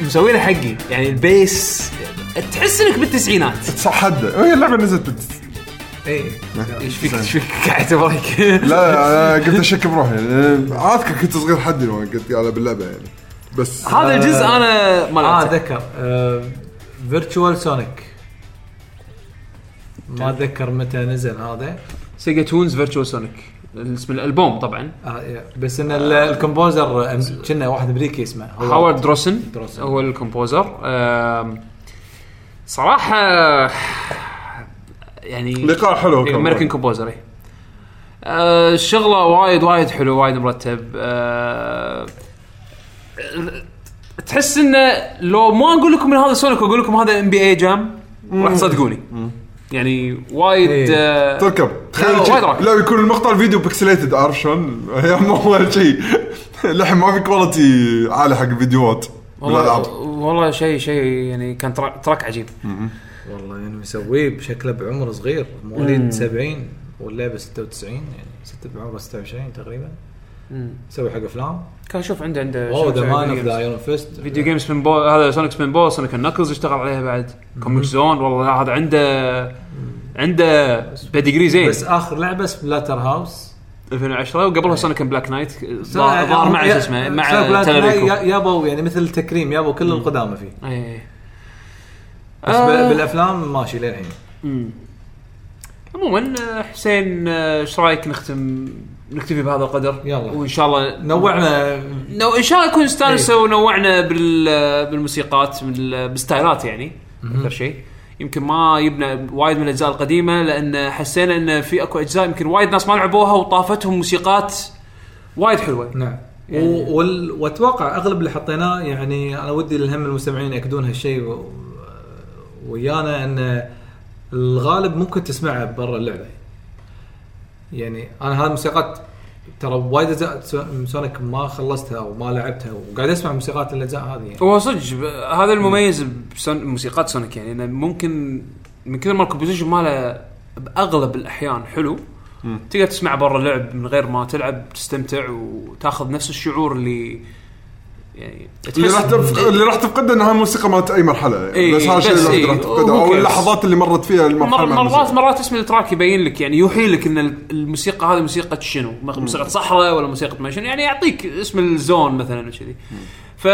مسوينه حقي يعني ال bass تحس إنك بالتسعينات. صح حده هي اللعبة نزلت بالتس... اي إيش فيك إيش فيك قاعد تبغيك لا قلت أشك بروحي. يعني أذكر كنت صغير حدي قلت أنا باللعبة يعني. بس هذا الجزء أنا ما آه. أتذكر. Virtual Sonic ما أتذكر متى نزل هذا. Sega Tunes Virtual Sonic اسم الألبوم طبعا. بس إن ال- ال composer كنا واحد أمريكي اسمه. هو- هاورد دروسن دروسن. هو ال composer. صراحة يعني لقاء حلو كان. American composer اي آه، شغلة وايد وايد حلو وايد مرتب. آه، تحس إنه لو ما أقول لكم من هذا سونيك واقول لكم هذا NBA Jam راح تصدقوني يعني وايد إيه. آه، تركب. وايد راح. لا يكون المقطع الفيديو بكسليتد عارف شلون؟ هي مو هو شيء للحين ما في كواليتي عالي حق الفيديوهات والله بالألعاب. والله شيء شيء يعني كان تراك عجيب. والله يعني مسويه بشكله بعمر صغير. مواليد 70 واللعبة 96 يعني ست بعمره 26 تقريبا. يسوي حق أفلام. كان شوف عنده عنده اوه ذا مان اوف فيديو ذا جيمز. ايرون فيست فيديو جيم سبين بول هذا سونيك سبين بول سونيك نكلز اشتغل عليها بعد. كوميك زون والله هذا عنده عنده بيديجري زين. بس آخر لعبة سبلاتر هاوس 2010 وقبلها سونيك بلاك نايت ظهر مع شو اسمه مع تلريكو تلريكو يابوا يعني مثل التكريم يابوا كل القدامى فيه. إيه. بس آه. بال- بالأفلام ماشي للحين. عموما آه، حسين آه، إيش رأيك نختم نكتفي بهذا القدر؟ يلا. وان شاء الله نوعنا. نو إن شاء الله نكون استانسوا ونوعنا بال بالموسيقات بالستايلات يعني أكثر شيء. يمكن ما يبنا وايد من الأجزاء القديمة لأن حسينا إن في أكو أجزاء يمكن وايد ناس ما لعبوها وطافتهم موسيقات وايد حلوة. نعم. يعني- وال... وأتوقع أغلب اللي حطيناه يعني أنا ودي الهم المستمعين يأكدون هالشيء و... ويانا إن الغالب ممكن تسمعه برا اللعبة. يعني أنا هذه الموسيقات ترى وايد اجزاء سو- سونيك ما خلصتها وما لعبتها وقاعد أسمع موسيقات الاجزاء هذه يعني. هو صدق هذا المميز بموسيقات سونيك يعني إنه ممكن من كثر ما ال composition ماله بأغلب الأحيان حلو تقدر تسمع برا اللعب من غير ما تلعب تستمتع وتاخذ نفس الشعور اللي يعني اللي راح تفق... اللي راح تفقده إنها موسيقى مالت أي مرحلة إيه، بس هذا الشيء اللي إيه، راح تفقده هو أو؟ اللحظات اللي مرت فيها المرحلة مر مرات. مرات اسم ال track يبين لك يعني يوحي لك إن الموسيقى هذه موسيقى شنو؟ موسيقى صحراء ولا موسيقى ما شنو؟ يعني يعطيك اسم ال zone مثلا كذي. ف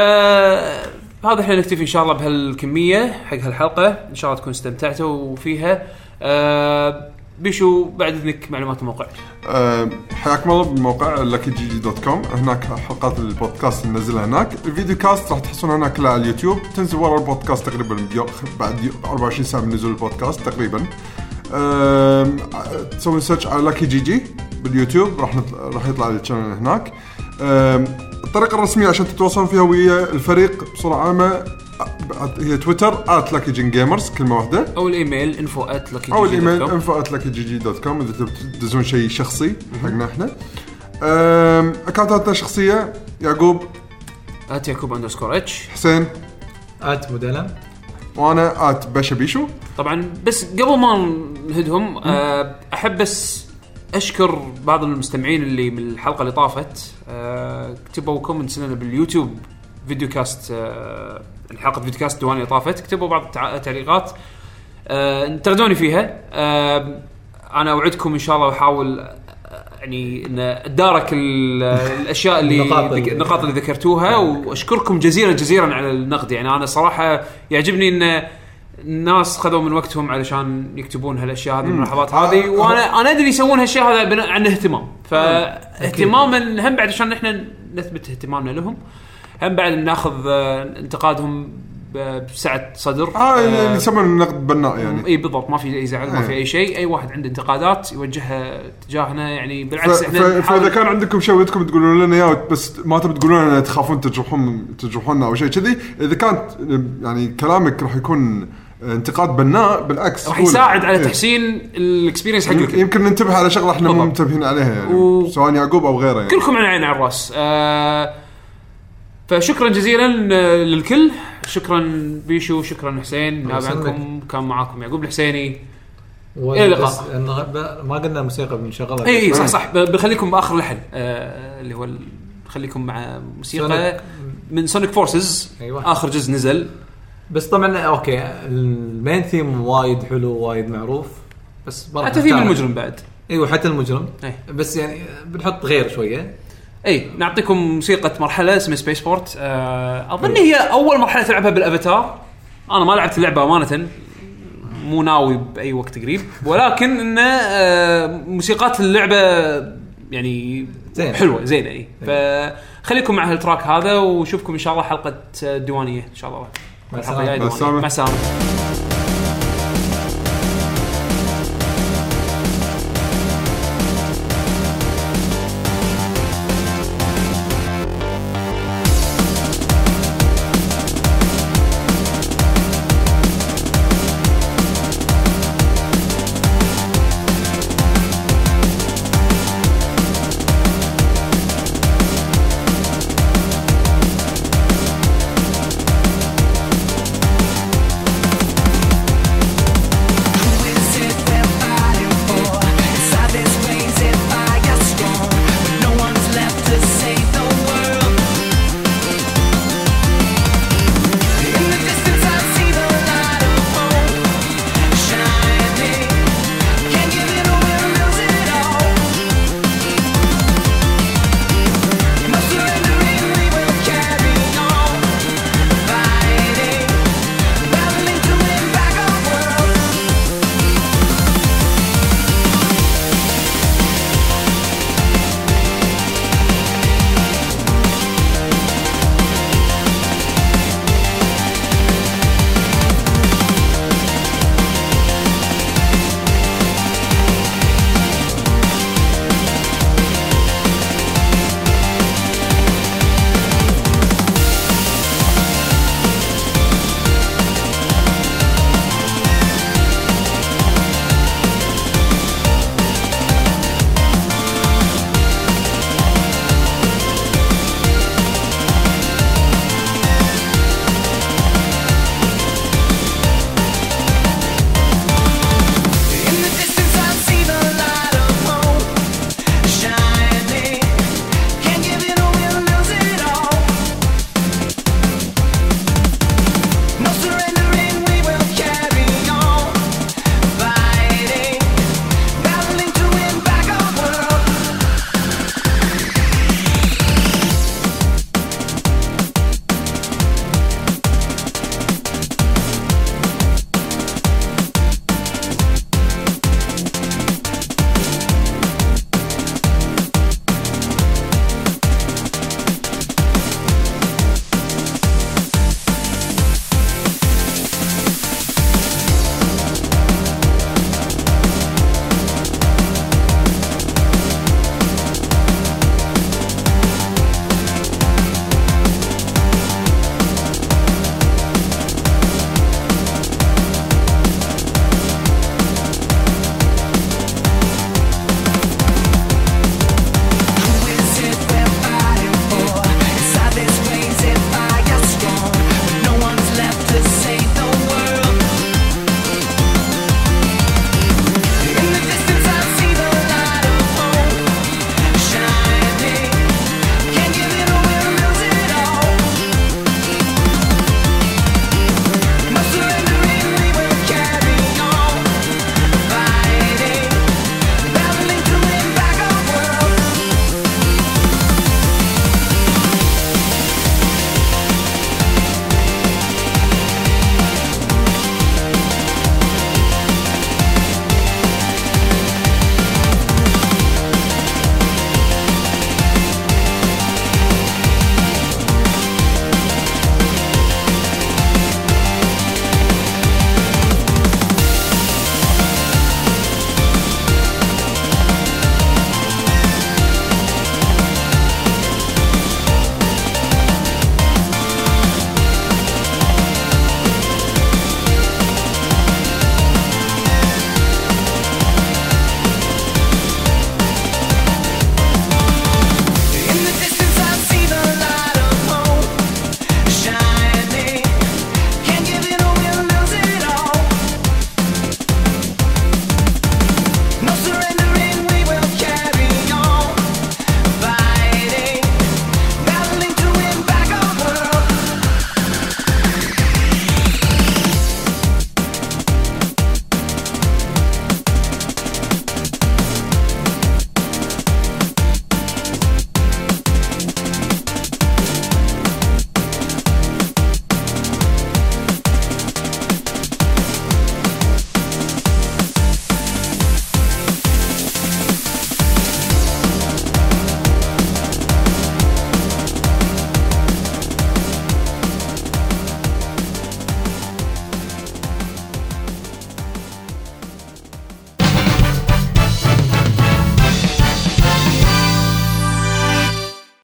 هذا إحنا نكتفي إن شاء الله بهالكمية حق هالحلقة إن شاء الله تكون استمتعتوا فيها. آه بيشو بعد إذنك معلومات الموقع. آه، حياكم الله بموقع Lucky GG dot com هناك حلقات البودكاست ننزلها هناك. ال videocast راح تحصلونها هناك على اليوتيوب. تنزل ورا البودكاست تقريبا بعد يو- 24 ساعة من نزول البودكاست تقريبا. تسوون search على Lucky GG باليوتيوب. راح راح يطلع ال channel هناك. آم، الطريقة الرسمية عشان تتواصلون فيها ويا الفريق بصورة عامة هي تويتر @luckygen gamers كلمة واحدة. أو الإيميل info at Lucky أو الإيميل info @luckyGG.com إذا تبي تدزون شيء شخصي حقنا إحنا. اكونتاتنا الشخصيه يعقوب. at يعقوب underscore H حسين. at مدلم. وأنا at باشا بيشو. طبعا بس قبل ما نهدهم آه، أحب بس أشكر بعض المستمعين اللي من الحلقة اللي طافت. كتبوا comments لنا باليوتيوب videocast آه، حلقه videocast دواني طافت. كتبوا بعض التع- التعليقات. آه، انتقدوني فيها. آه، أنا أوعدكم إن شاء الله بحاول آه، يعني إن اتدارك ال- الأشياء اللي النقاط اللي- ذكرتوها. وأشكركم جزيلا جزيلا على النقد. يعني أنا صراحة يعجبني إن الناس خذوا من وقتهم علشان يكتبون هالأشياء هذه الملاحظات هذه. آه، وأنا أنا أدري يسوون هالشيء هذا بناء عن اهتمام. فاهتماما هم بعد عشان إحنا نثبت اهتمامنا لهم. هم بعد ناخذ آه، انتقادهم بسعة صدر آه اللي آه، يسمونه النقد بناء يعني إي بالضبط ما في أي زعل ما في إيه. أي شيء أي واحد عنده انتقادات يوجهها تجاهنا يعني بالعكس إحنا فإذا كان عندكم شيء ودكم تقولون لنا إياه بس ما تبي تقولون لنا تخافون تجرحون تجرحوننا أو شيء كذي إذا كانت يعني كلامك راح يكون انتقاد بناء بالعكس راح. يساعد على إيه. تحسين ال experience حق الكل يمكن ننتبه على شغلة إحنا مو. منتبهين عليها يعني و- سواء يعقوب أو غيره يعني كلكم على عين على الراس آه فشكرا جزيلا آه، للكل. شكرا بيشو شكرا حسين. عنكم كان معاكم يعقوب الحسيني. إلى اللقاء. ما قلنا موسيقى بنشغلها إي. صح صح. بخليكم باخر لحن آه اللي هو خليكم مع موسيقى سونيك من Sonic Forces أيوة. آخر جزء نزل. بس طبعا okay ال main theme وايد حلو وايد معروف. بس حتى في نختار- المجرم بعد. أيوه حتى المجرم. إيه. بس يعني بنحط غير شوية. اي نعطيكم موسيقى مرحلة اسمها Space Port آه أظن هي أول مرحلة تلعبها بالأفاتار. أنا ما لعبت اللعبة أمانة. مو ناوي بأي وقت قريب. ولكن انه آه موسيقات اللعبة يعني زين. حلوة زينة اي فخليكم مع هالتراك هذا وشوفكم إن شاء الله حلقة آه، ديوانية إن شاء الله. مع السلامة.